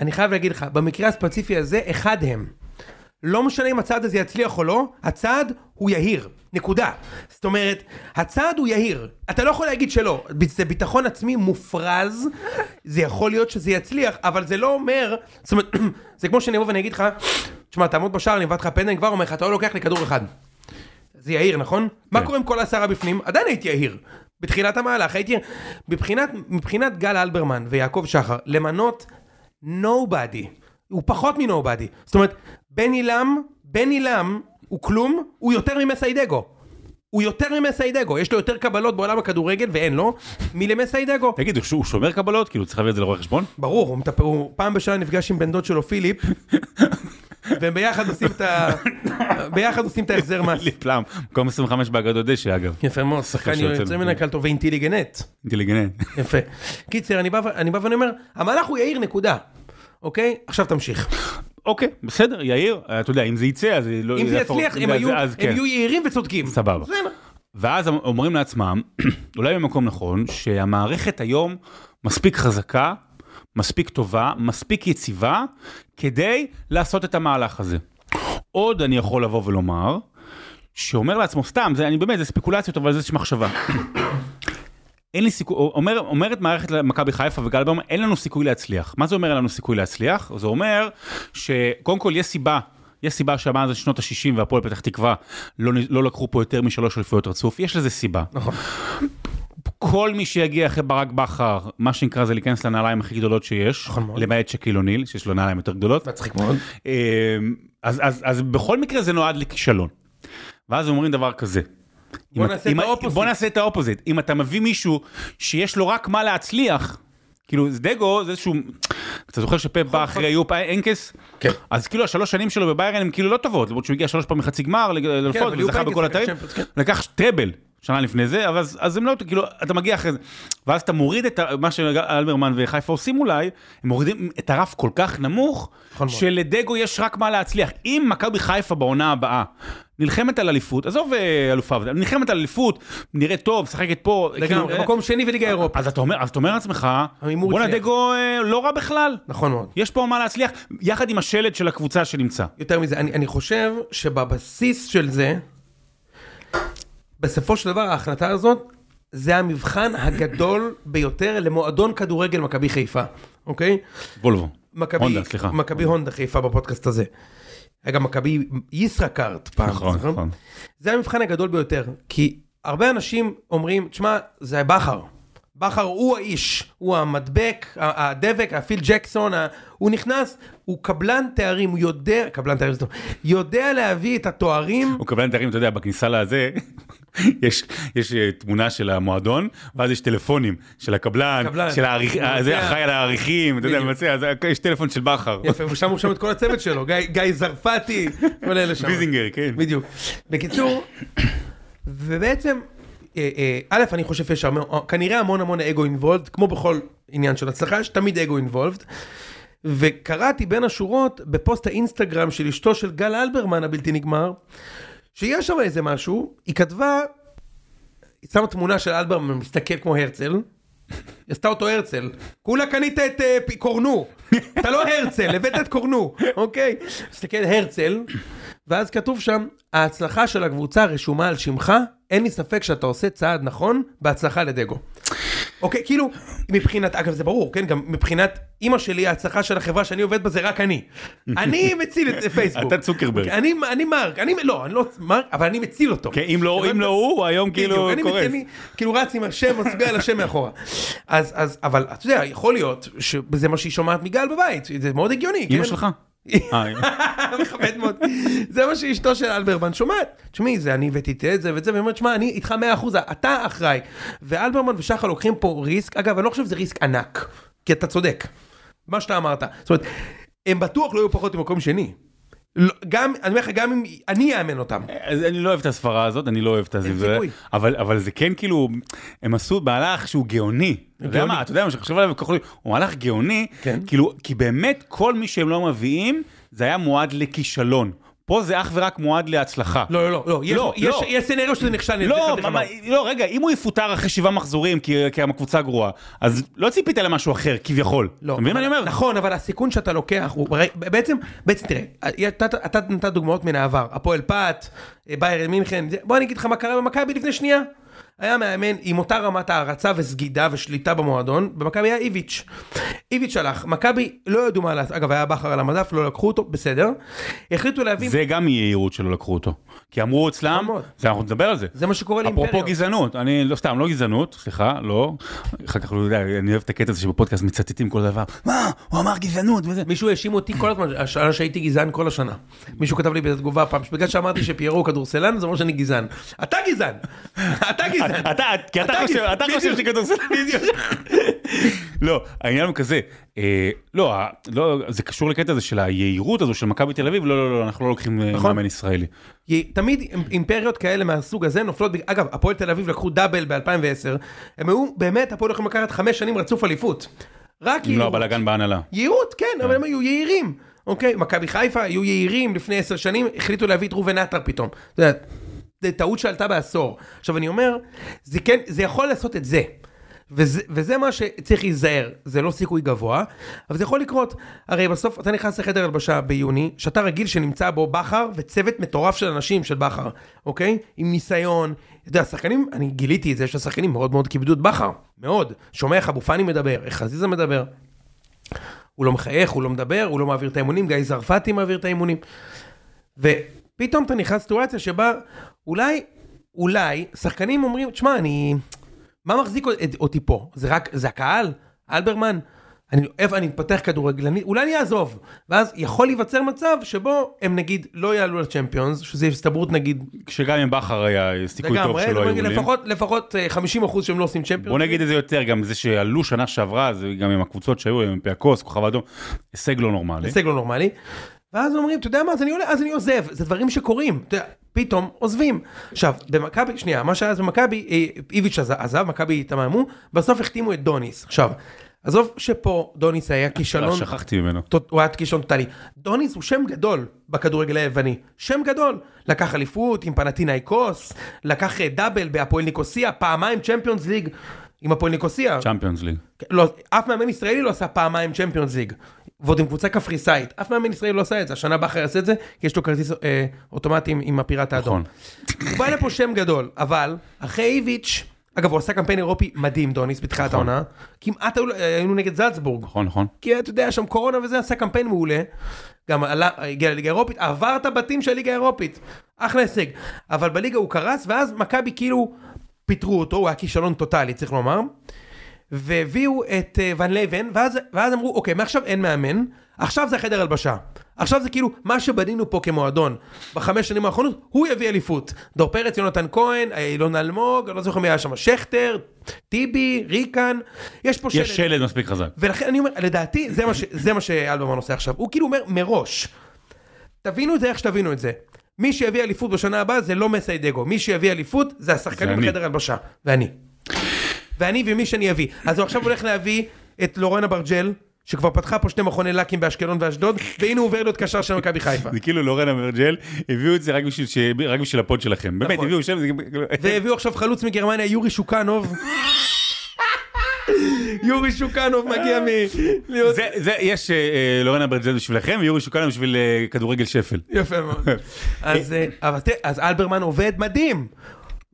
אני חייב להגיד לך, במקרה הספציפי הזה, אחד הם. לא משנה אם הצעד הזה יצליח או לא, הצעד הוא יהיר, נקודה. זאת אומרת, הצעד הוא יהיר. אתה לא יכול להגיד שלא, זה ביטחון עצמי מופרז, זה יכול להיות שזה יצליח, אבל זה לא אומר, זאת אומרת, *clears throat* זה כמו שאני אבוא ואני אגיד לך, תשמע, תעמוד בשער, אני אבעט לך פנדל, אני כבר אומר לך, אתה לא לוקח לי כדור אחד. זה יהיר, נכון? מה קורה עם כל העשרה בפנים? עדיין הייתי יהיר. בתחילת המהלך הייתי... מבחינת, מבחינת גל אלברמן ויעקב שחר, למנות נובדי, הוא פחות מנובדי. זאת אומרת, בן עילם, בן עילם הוא כלום, הוא יותר ממסיידגו. הוא יותר ממסיידגו, יש לו יותר קבלות בעולם הכדורגל, ואין לו, מלמסיידגו. תגיד, הוא שומר קבלות? כאילו צריך להביא את זה לרואה חשבון? ברור, הוא, מטפ... הוא פעם בשנה נפגש עם בן דוד שלו פיליפ, *laughs* והם ביחד עושים את ה... ביחד עושים את ההחזר מס. לפלם, מקום 25 באגדות דשא אגב. יפה מאוד, שחקן יוצא מן. הכלל טוב ואינטליגנט. אינטליגנט. יפה. קיצר, אני בא ואני אומר, המהלך הוא יאיר נקודה. אוקיי? עכשיו תמשיך. אוקיי, בסדר, יאיר, אתה יודע, אם זה יצא, אז לא... אם זה יצליח, הם כן. יהיו יעירים וצודקים. סבבה. ואז אומרים לעצמם, *clears throat* אולי במקום נכון, שהמערכת היום מספיק חזקה, מספיק טובה, מספיק יציבה, כדי לעשות את המהלך הזה. עוד אני יכול לבוא ולומר, שאומר לעצמו, סתם, זה, אני באמת, זה ספקולציות, אבל זה איזושהי מחשבה. אין לי סיכוי, אומר, אומרת מערכת מכבי חיפה וגל ברמן, אין לנו סיכוי להצליח. מה זה אומר אין לנו סיכוי להצליח? זה אומר שקודם כל יש סיבה, יש סיבה שמאז שנות ה-60 והפועל פתח תקווה לא, לא לקחו פה יותר משלוש אליפויות רצוף, יש לזה סיבה. נכון. כל מי שיגיע אחרי ברק בכר, מה שנקרא זה להיכנס לנעליים הכי גדולות שיש, נכון. למעט שאקיל אוניל, שיש לו נעליים יותר גדולות. מצחיק מאוד. אה, אז, אז, אז בכל מקרה זה נועד לכישלון. ואז אומרים דבר כזה. בוא נעשה אם- את ה opposite. בוא נעשה את ה opposite. אם אתה מביא מישהו שיש לו רק מה להצליח, כאילו דגו זה איזשהו, אתה זוכר שפפ בא אחרי יופ אנקס? כן. אז כאילו השלוש שנים שלו בביירן הם כאילו לא טובות, למרות שהוא הגיע שלוש פעמים חצי גמר אבל יופ וזכה בכל התארים, כן. לקח טראבל. שנה לפני זה, אבל אז, אז הם לא, כאילו, אתה מגיע אחרי זה, ואז אתה מוריד את מה שאלברמן וחיפה עושים אולי, הם מורידים את הרף כל כך נמוך, נכון. שלדגו יש רק מה להצליח. אם מכבי חיפה בעונה הבאה נלחמת על אליפות, עזוב אה, אלופה, נלחמת על אליפות, נראית טוב, משחקת פה, לגמרי, כאילו, מקום שני בליגה אירופה. אז אתה אומר, אז אתה אומר לעצמך, בואנה. דגו אה, לא רע בכלל, נכון מאוד. יש פה מה להצליח, יחד עם השלד של הקבוצה שנמצא. יותר מזה, אני, אני חושב שבבסיס של זה, בסופו של דבר ההחלטה הזאת, זה המבחן הגדול ביותר למועדון כדורגל מכבי חיפה, אוקיי? וולבו. מכבי, הונדה, סליחה. מכבי הונדה חיפה בפודקאסט הזה. היה גם מכבי ישראכרט פעם, נכון, זוכר? נכון. זה המבחן הגדול ביותר, כי הרבה אנשים אומרים, תשמע, זה בכר. בכר הוא האיש, הוא המדבק, הדבק, הפיל ג'קסון, הוא נכנס, הוא קבלן תארים, הוא יודע, קבלן תארים יודע להביא את התוארים, הוא קבל תארים, אתה יודע, בכניסה לזה, יש, יש אה, תמונה של המועדון, ואז יש טלפונים של הקבלן, קבלן. של העריך, הוא אה, זה. אחראי על העריכים, אתה יודע. מבצע, אז יש טלפון של בכר. יפה, ושם הוא שם את כל הצוות שלו, גיא, גיא זרפתי, כל אלה שם. ויזינגר, כן. בדיוק. בקיצור, ובעצם, אה, אה, א', אני חושב שיש כנראה המון המון אגו involved, כמו בכל עניין של הצלחה, יש תמיד אגו involved. וקראתי בין השורות בפוסט האינסטגרם של אשתו של גל אלברמן הבלתי נגמר, שיש שם איזה משהו, היא כתבה, היא שמה תמונה של אלברמן מסתכל כמו הרצל, עשתה אותו הרצל, כולה קנית את אה, פי- קורנו, אתה לא הרצל, הבאת את קורנו, אוקיי? מסתכל הרצל, ואז כתוב שם, ההצלחה של הקבוצה רשומה על שמך, אין לי ספק שאתה עושה צעד נכון, בהצלחה לדגו. אוקיי, כאילו, מבחינת, אגב זה ברור, כן, גם מבחינת אימא שלי, ההצלחה של החברה שאני עובד בה זה רק אני. *laughs* אני מציל את פייסבוק. אתה צוקרברג. אני, אני מרק, אני, לא, אני לא מרק, אבל אני מציל אותו. כן, אם לא אם לא הוא, הוא היום כאילו בדיוק, אני קורס. מצייני, כאילו רץ עם השם, מצביע על השם מאחורה. אז, אז, אבל אתה יודע, יכול להיות שזה מה שהיא שומעת מגל בבית, זה מאוד הגיוני, אמא כן? שלך? אה, *laughs* מכבד מאוד. זה מה שאשתו של אלברמן שומעת. תשמעי, זה אני הבאתי את זה ואת זה, והיא אומרת, שמע, אני איתך 100%, אתה אחראי. ואלברמן ושחר לוקחים פה ריסק, אגב, אני לא חושב שזה ריסק ענק, כי אתה צודק. מה שאתה אמרת. זאת אומרת, הם בטוח לא יהיו פחות ממקום שני. לא, גם, אני אומר לך, גם אם אני אאמן אותם. אז אני לא אוהב את הסברה הזאת, אני לא אוהב את זה, אין סיכוי. אבל, אבל זה כן כאילו, הם עשו מהלך שהוא גאוני. אתה יודע. מה, אתה יודע מה שחשוב עליו, הוא מהלך גאוני, כן. כאילו, כי באמת כל מי שהם לא מביאים, זה היה מועד לכישלון. פה זה אך ורק מועד להצלחה. לא, לא, לא, לא, יש, לא, יש, לא. יש סצנריו שזה נכשל. לא. מה, לא, רגע, אם הוא יפוטר אחרי שבעה מחזורים כי, כי הקבוצה גרועה, אז לא ציפית למשהו אחר, כביכול. לא, אתה מבין מה אני אומר? נכון, אבל הסיכון שאתה לוקח, הוא, בעצם, בעצם תראה, אתה, נתת דוגמאות מן העבר, הפועל פת, ביירן מינכן, בוא אני אגיד לך מה קרה במכבי לפני שנייה. היה מאמן עם אותה רמת הערצה וסגידה ושליטה במועדון, במכבי היה איביץ'. איביץ' הלך, מכבי לא ידעו מה לעשות, אגב היה בכר על המדף, לא לקחו אותו, בסדר. החליטו להביא, זה גם יהירות שלא לקחו אותו. כי אמרו אצלם, נכון. זה אנחנו נדבר על זה. זה מה שקורה לאימפריות. אפרופו גזענות, אני לא סתם, לא גזענות, סליחה, לא. אחר כך, לא יודע, אני אוהב את הקטע הזה שבפודקאסט מצטטים כל דבר. מה, הוא אמר גזענות וזה. מישהו האשים אותי כל הזמן, השנה שהייתי גזען כל השנה. מישהו כתב לי בתגובה פעם, שבגלל שאמרתי שפיירו הוא כדורסלן, זה אומר שאני גזען. אתה גזען! אתה גזען! אתה, כי אתה אתה חושב, אתה חושב בדיוק. שכדורסל... לא, העניין הוא כזה, אה, לא, לא, זה קשור לקטע הזה של היהירות הזו של מכבי תל אביב, לא, לא, לא, אנחנו לא לוקחים אה, נכון. מאמן ישראלי. תמיד אימ- אימפריות כאלה מהסוג הזה נופלות, אגב, הפועל תל אביב לקחו דאבל ב-2010, הם היו, באמת, הפועל יכולים לקחת חמש שנים רצוף אליפות. רק לא יהירות. הבלאגן בהנהלה. יהירות, כן, אבל הם היו יהירים. אוקיי, מכבי חיפה היו יהירים לפני עשר שנים, החליטו להביא את ראובן עטר פתאום. אתה יודע, זה טעות שעלתה בעשור. עכשיו אני אומר, זה כן, זה יכול לעשות את זה. וזה, וזה מה שצריך להיזהר, זה לא סיכוי גבוה, אבל זה יכול לקרות. הרי בסוף אתה נכנס לחדר הלבשה ביוני, שאתה רגיל שנמצא בו בכר וצוות מטורף של אנשים של בכר, אוקיי? עם ניסיון. אתה יודע, השחקנים, אני גיליתי את זה שהשחקנים מאוד מאוד כיבדו את בכר, מאוד. שומע איך אבו פאני מדבר, איך חזיזה מדבר. הוא לא מחייך, הוא לא מדבר, הוא לא מעביר את האימונים, גיא זרפתי מעביר את האימונים. ופתאום אתה נכנס לסיטואציה שבה אולי, אולי, שחקנים אומרים, תשמע, אני... מה מחזיק אותי פה? זה רק, זה הקהל? אלברמן? אני, איפה אני מתפתח כדורגלני? אולי אני אעזוב. ואז יכול להיווצר מצב שבו הם נגיד לא יעלו לצ'מפיונס, שזה הסתברות נגיד שגם עם בכר היה סיכוי טוב שלא היו עולים. לפחות, לפחות אה, 50% שהם לא עושים צ'מפיונס. בוא נגיד את זה יותר, גם זה שעלו שנה שעברה, זה גם עם הקבוצות שהיו, עם פיאקוס, כוכב אדום, הישג לא נורמלי. הישג לא נורמלי. ואז אומרים, אתה יודע מה, אז אני עולה, אז אני עוזב, זה דברים שקורים, אתה יודע, פתאום עוזבים. עכשיו, במכבי, שנייה, מה שהיה אז במכבי, אה, איביץ' עז- עזב, מכבי התמהמו, בסוף החתימו את דוניס. עכשיו, עזוב שפה דוניס היה אה, כישלון, שכחתי ממנו. הוא היה כישלון טוטאלי. דוניס הוא שם גדול בכדורגל היווני, שם גדול. לקח אליפות עם פנטינאיקוס, לקח אה, דאבל בהפועל ניקוסיה, פעמיים צ'מפיונס ליג עם הפועל ניקוסיה. צ'מפיונס ליג. לא, אף מאמן ישראלי לא עשה פעמיים צ'מפיונס ליג. ועוד עם קבוצה קפריסאית. אף מאמן ישראלי לא עשה את זה. השנה בכר יעשה את זה, כי יש לו כרטיס אה, אוטומטי עם, עם הפיראט האדום. נכון. הוא בא לפה שם גדול, אבל אחרי איביץ', אגב הוא עשה קמפיין אירופי מדהים דוניס בתחילת נכון. העונה. כמעט היו- היינו נגד זלצבורג. נכון, נכון. כי אתה יודע, שם קורונה וזה, עשה קמפיין מעולה. גם עלה, הגיע לליגה האירופית, עבר את הבתים של הליגה האירופית. אחלה הישג. אבל בליגה הוא קרס, ואז מכבי כאילו פיטרו אותו, הוא היה כישלון טוטאלי, צריך לומר. והביאו את uh, ון לבן, ואז, ואז אמרו, אוקיי, מעכשיו אין מאמן, עכשיו זה החדר הלבשה. עכשיו זה כאילו, מה שבנינו פה כמועדון בחמש שנים האחרונות, הוא יביא אליפות. דור פרץ, יונתן כהן, אילון אלמוג, אני לא זוכר מי היה שם, שכטר, טיבי, ריקן, יש פה יש שלד מספיק חזק. ולכן אני אומר, לדעתי, זה מה, ש, זה מה שאלברמן עושה עכשיו. הוא כאילו אומר מראש, תבינו את זה איך שתבינו את זה. מי שיביא אליפות בשנה הבאה זה לא מסאי דגו, מי שיביא אליפות זה השחקנים. בחדר הלבשה, ואני. ואני ומי שאני אביא. אז הוא עכשיו הולך להביא את לורן אברג'ל, שכבר פתחה פה שני מכוני לקים באשקלון ואשדוד, והנה הוא עובר להיות קשר של מכבי חיפה. זה כאילו לורן אברג'ל, הביאו את זה רק בשביל ש- רק בשביל ה pod שלכם. באמת, נכון. הביאו שם, זה... והביאו עכשיו חלוץ מגרמניה, יורי שוקנוב. *laughs* יורי שוקנוב מגיע מ... זה, זה, יש אה, אה, לורן אברג'ל בשבילכם, ויורי שוקן בשביל אה, כדורגל שפל. יפה מאוד. *laughs* אז אלברמן עובד מדהים.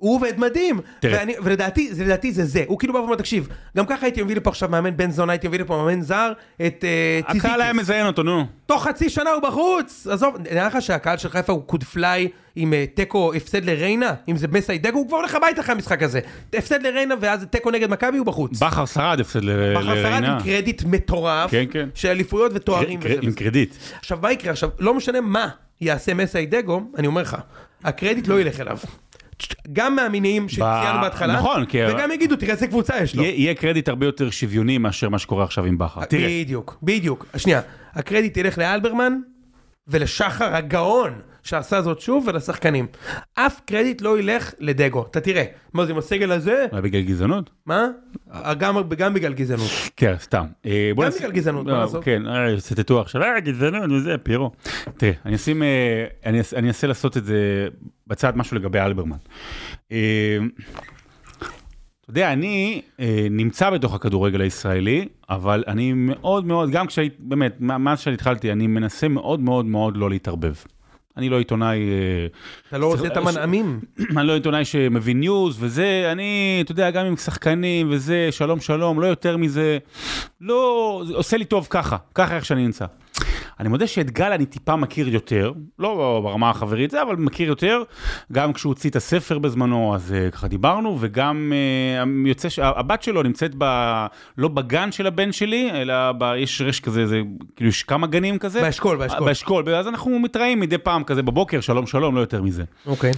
הוא עובד מדהים. ואני, ולדעתי, זה, לדעתי זה זה, הוא כאילו בא ואומר, תקשיב, גם ככה הייתי מביא לפה עכשיו מאמן בן זונה, הייתי מביא לפה מאמן זר, את אה, הקהל היה. מזיין אותו, נו. תוך חצי שנה הוא בחוץ, עזוב, נראה לך שהקהל של חיפה הוא קודפליי עם אה, תיקו הפסד לריינה, אם זה מסיידגו, הוא כבר הולך הביתה אחרי המשחק הזה. הפסד לריינה ואז תיקו נגד מכבי הוא בחוץ. בכר שרד הפסד ל- בכר שרד לריינה. עם קרדיט מטורף, כן, כן. של אליפויות ותוארים. קר- עם. קרדיט. עכשיו מה יקרה עכשיו לא משנה מה יעשה מסיידגו אני אומר לך הקרדיט לא ילך אליו. גם מהמניעים שציינו בהתחלה נכון, כי- וגם יגידו תראה איזה קבוצה יש לו. יהיה יהיה קרדיט הרבה יותר שוויוני מאשר מה שקורה עכשיו עם בכר. תראה, בדיוק בדיוק שנייה הקרדיט ילך לאלברמן ולשחר הגאון שעשה זאת שוב ולשחקנים. אף קרדיט לא ילך לדגו, אתה תראה. מה זה עם הסגל הזה? אולי בגלל גזענות? מה? גם, גם בגלל גזענות. כן, סתם. אה, גם נעשה- בגלל גזענות, מה לא, לעשות? כן, אה, ציטטו עכשיו, אה, גזענות וזה, פירו. תראה, אני אשים, אה, אני אנסה לעשות את זה בצד משהו לגבי אלברמן. אתה יודע, אני אה, נמצא בתוך הכדורגל הישראלי, אבל אני מאוד מאוד, גם כשהייתי, באמת, מאז שאני התחלתי, אני מנסה מאוד מאוד מאוד לא להתערבב. אני לא עיתונאי... אה, אתה לא רוצה את המנעמים. *clears throat* אני לא עיתונאי שמבין ניוז וזה, אני, אתה יודע, גם עם שחקנים וזה, שלום שלום, לא יותר מזה, לא, עושה לי טוב ככה, ככה איך שאני נמצא. אני מודה שאת גל אני טיפה מכיר יותר, לא ברמה החברית זה, אבל מכיר יותר, גם כשהוא הוציא את הספר בזמנו, אז uh, ככה דיברנו, וגם uh, יוצא, ש- הבת שלו נמצאת ב... לא בגן של הבן שלי, אלא ב... יש רש כזה, זה, כאילו יש כמה גנים כזה. באשכול, באשכול. באשכול, אז אנחנו מתראים מדי פעם כזה בבוקר, שלום שלום, לא יותר מזה. אוקיי.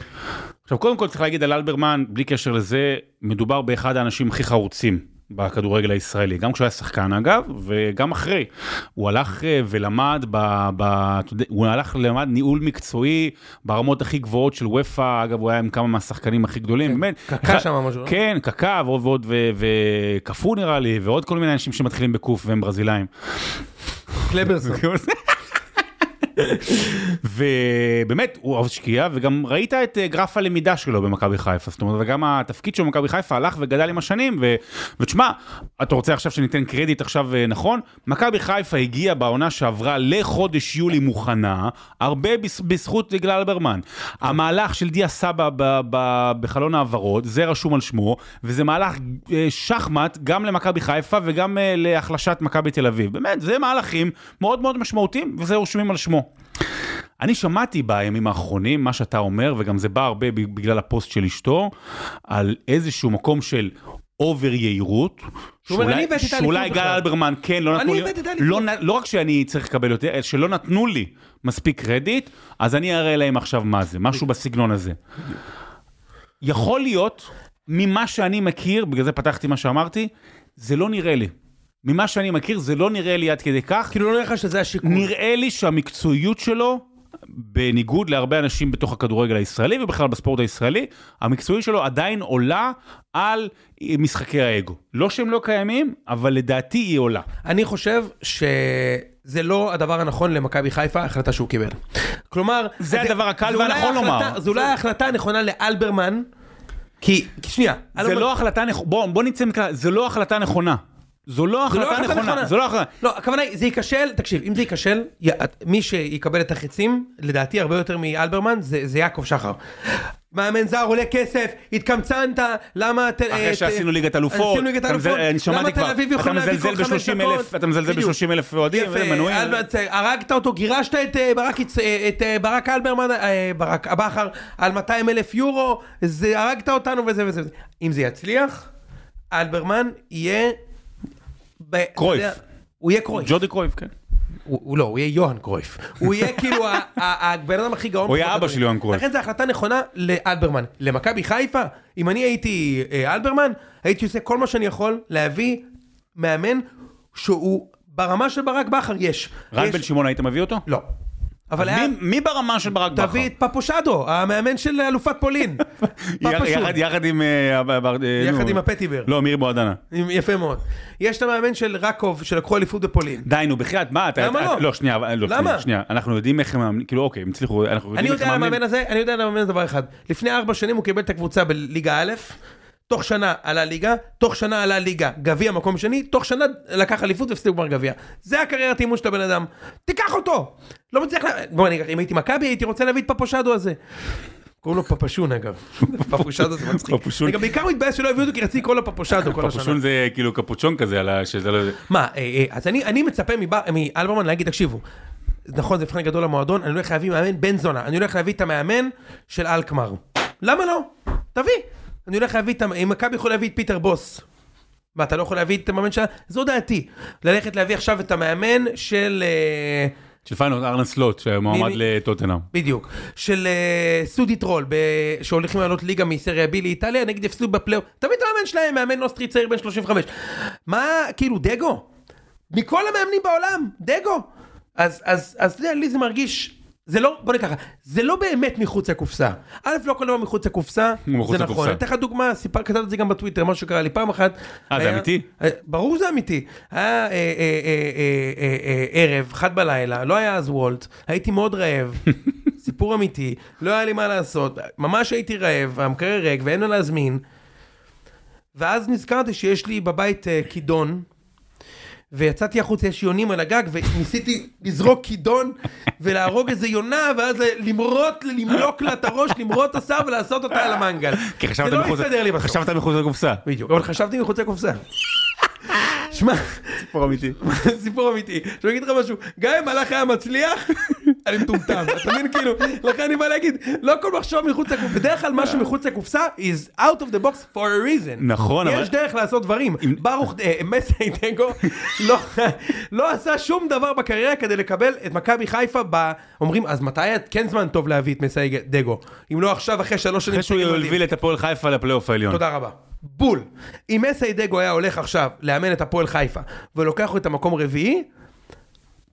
עכשיו, קודם כל צריך להגיד על אלברמן, בלי קשר לזה, מדובר באחד האנשים הכי חרוצים בכדורגל הישראלי, גם כשהוא היה שחקן אגב, וגם אחרי. הוא הלך אה, ולמד, ב, ב, הוא הלך ולמד ניהול מקצועי ברמות הכי גבוהות של וופא, אגב, הוא היה עם כמה מהשחקנים הכי גדולים, באמת. קקע אחד- שם משהו, לא? כן, קקע ועוד ועוד, וקפוא נראה לי, ועוד כל מיני אנשים שמתחילים בקוף והם ברזילאים. קלברסון. *laughs* ובאמת הוא השקיע וגם ראית את אה, גרף הלמידה שלו במכבי חיפה. זאת אומרת וגם התפקיד שלו במכבי חיפה הלך וגדל עם השנים ו... ותשמע אתה רוצה עכשיו שניתן קרדיט עכשיו אה, נכון? מכבי חיפה הגיעה בעונה שעברה לחודש יולי מוכנה הרבה בזכות גלל אלברמן. המהלך של דיה סבא בחלון העברות זה רשום על שמו וזה מהלך אה, שחמט גם למכבי חיפה וגם להחלשת מכבי תל אביב. באמת זה מהלכים מאוד מאוד משמעותיים וזה רשומים על שמו. אני שמעתי בימים האחרונים מה שאתה אומר, וגם זה בא הרבה בגלל הפוסט של אשתו, על איזשהו מקום של over יהירות. שהוא אומר, "אני הבאתי את האליפות שאולי גל בכלל." אלברמן, כן, לא נתנו לי. לא, לא רק שאני צריך לקבל יותר, אלא שלא נתנו לי מספיק קרדיט, אז אני אראה להם עכשיו מה זה, משהו בסגנון הזה. יכול להיות, ממה שאני מכיר, בגלל זה פתחתי מה שאמרתי, זה לא נראה לי. ממה שאני מכיר, זה לא נראה לי עד כדי כך. כאילו לא נראה לך שזה השיקול. נראה לי שהמקצועיות שלו, בניגוד להרבה אנשים בתוך הכדורגל הישראלי ובכלל בספורט הישראלי, המקצועיות שלו עדיין עולה על משחקי האגו. לא שהם לא קיימים, אבל לדעתי היא עולה. אני חושב שזה לא הדבר הנכון למכבי חיפה, ההחלטה שהוא קיבל. כלומר... זה הדבר הקל זה והנכון לומר. זה אולי ההחלטה הנכונה לאלברמן, כי, כי שנייה, זה אלברמן- לא החלטה נכונה, בוא, בוא נצא מכלל, זה לא החלטה נכונה. זו לא זה לא החלטה נכונה. זו לא החלטה. לא, הכוונה היא, זה ייכשל, תקשיב, אם זה ייכשל, מי שיקבל את החצים, לדעתי הרבה יותר מאלברמן, זה יעקב שחר. מאמן זר עולה כסף, התקמצנת, למה... ת- אחרי אה, שעשינו ליגת אלופות, אתה אלופות, מזל- אני שמעתי כבר, אתה מזלזל כל חמש ב-30,000 דקות? אתה מזלזל בדיוק. ב-30,000 אוהדים. אלברט, הרגת אותו, גירשת את אה, ברק אה, אה, אלברמן, אה, ברק בכר, על 200 אלף יורו, הרגת אותנו וזה. וזה. אם זה יצליח, אלברמן יהיה... קרויף. הוא יהיה קרויף. ג'ורדי קרויף, כן. הוא לא, הוא יהיה יוהאן קרויף. הוא יהיה *laughs* כאילו הבן אדם הכי גאון. הוא יהיה אבא. של יוהאן קרויף. לכן זו החלטה נכונה לאלברמן. למכבי חיפה, אם אני הייתי אה, אלברמן, הייתי עושה כל מה שאני יכול להביא מאמן שהוא ברמה של ברק בכר, יש. רן בן שמעון היית מביא אותו? לא. אבל היה... מי- מי ברמה של ברק בכר? תביא את פפושדו, המאמן של אלופת פולין. *laughs* יחד-. יחד- עם... אה, אה, יחד. עם הפטיבר. לא, מירי בועדנה. יפה מאוד. יש את המאמן של רקוב, שלקחו אליפות בפולין. די, נו, בחייאת, מה אתה... למה לא? לא, שנייה, לא, למה? שנייה, אנחנו יודעים איך הם מאמנים, כאילו, אוקיי, הם הצליחו, אנחנו יודעים איך יודע הם על מאמנים. המאמן הזה, אני יודע על המאמן הזה דבר אחד. לפני ארבע שנים הוא קיבל את הקבוצה בליגה א', תוך שנה עלה ליגה, תוך שנה עלה ליגה, גביע מקום שני, תוך שנה לקח אליפות והפסיד גמר גביע. זה הקריירת אימון של הבן אדם. תיקח אותו! לא מצליח ל... בוא אני אגיד, אם הייתי מכבי הייתי רוצה להביא את פפושדו הזה. קוראים לו פפשון אגב. *laughs* פפושדו זה מצחיק. פפושון. אני גם בעיקר מתבאס שלא הביאו אותו כי רציתי לקרוא לו פפושדו כל השנה. פפושון זה כאילו קפוצ'ון כזה, על ה- שזה לא... מה, אה, אה, אז אני, אני מצפה מאלברמן להגיד, תקשיבו, נכון, זה מבחן גדול למועדון, אני הולך להביא מאמן בן זונה, אני הולך להביא את המאמן של אלקמר. למה לא? תביא. אני הולך להביא את. אם מכבי יכול להביא את פיטר בוס. מה, אתה לא יכול להביא את המאמן שלה? זו דעתי. ללכת להביא עכשיו את המאמן של... אה, של פיינורד ארנה סלוט, שמועמד לטוטנהאם. בדיוק. של אה, סודטירול. שהולכים לעלות ליגה מסריה בי לאיטליה, נגיד יפסידו בפלייאוף. את המאמן שלהם, מאמן אוסטרי צעיר בן 35. מה, כאילו, דגו? מכל המאמנים בעולם, דגו. אז, אז, אז אתה יודע, לי זה מרגיש, זה לא, בוא ככה, זה לא באמת מחוץ לקופסה. א', לא כל דבר מחוץ לקופסה, זה נכון. אני אתן לך דוגמה, סיפר, כתבתי את זה גם בטוויטר, משהו שקרה לי פעם אחת. אה, זה אמיתי? אה, ברור שזה אמיתי. היה אה, אה, ערב, אחד בלילה, לא היה אז וולט, הייתי מאוד רעב. *laughs* סיפור אמיתי, לא היה לי מה לעשות, ממש הייתי רעב, המקרר ריק ואין מה להזמין. ואז נזכרתי שיש לי בבית כידון, ויצאתי החוצה, יש יונים על הגג, וניסיתי לזרוק כידון ולהרוג איזה יונה, ואז למרוט, למלוק לה את הראש, למרוט את השר ולעשות אותה על המנגל. כי לא. חשבת מחוץ לקופסה. בדיוק, אבל חשבתי מחוץ לקופסה. שמע, סיפור אמיתי. סיפור אמיתי. עכשיו אני אגיד לך משהו, גם אם המהלך היה מצליח, אני מטומטם, אתה מבין כאילו, לכן אני בא להגיד, לא כל מחשוב מחוץ לקופסה, בדרך כלל משהו מחוץ לקופסה is out of the box for a reason. נכון, אבל- יש דרך לעשות דברים. ברוך אה, מסיידגו לא- לא עשה שום דבר בקריירה כדי לקבל את מכבי חיפה ב... אומרים, אז מתי כן זמן טוב להביא את מסיידגו? אם לא עכשיו אחרי שלוש שנים. אחרי שהוא. הוביל את הפועל חיפה לפלייאוף העליון. תודה רבה. בול. אם מסיידגו היה הולך עכשיו לאמן את הפועל חיפה ולוקח לו את המקום רביעי,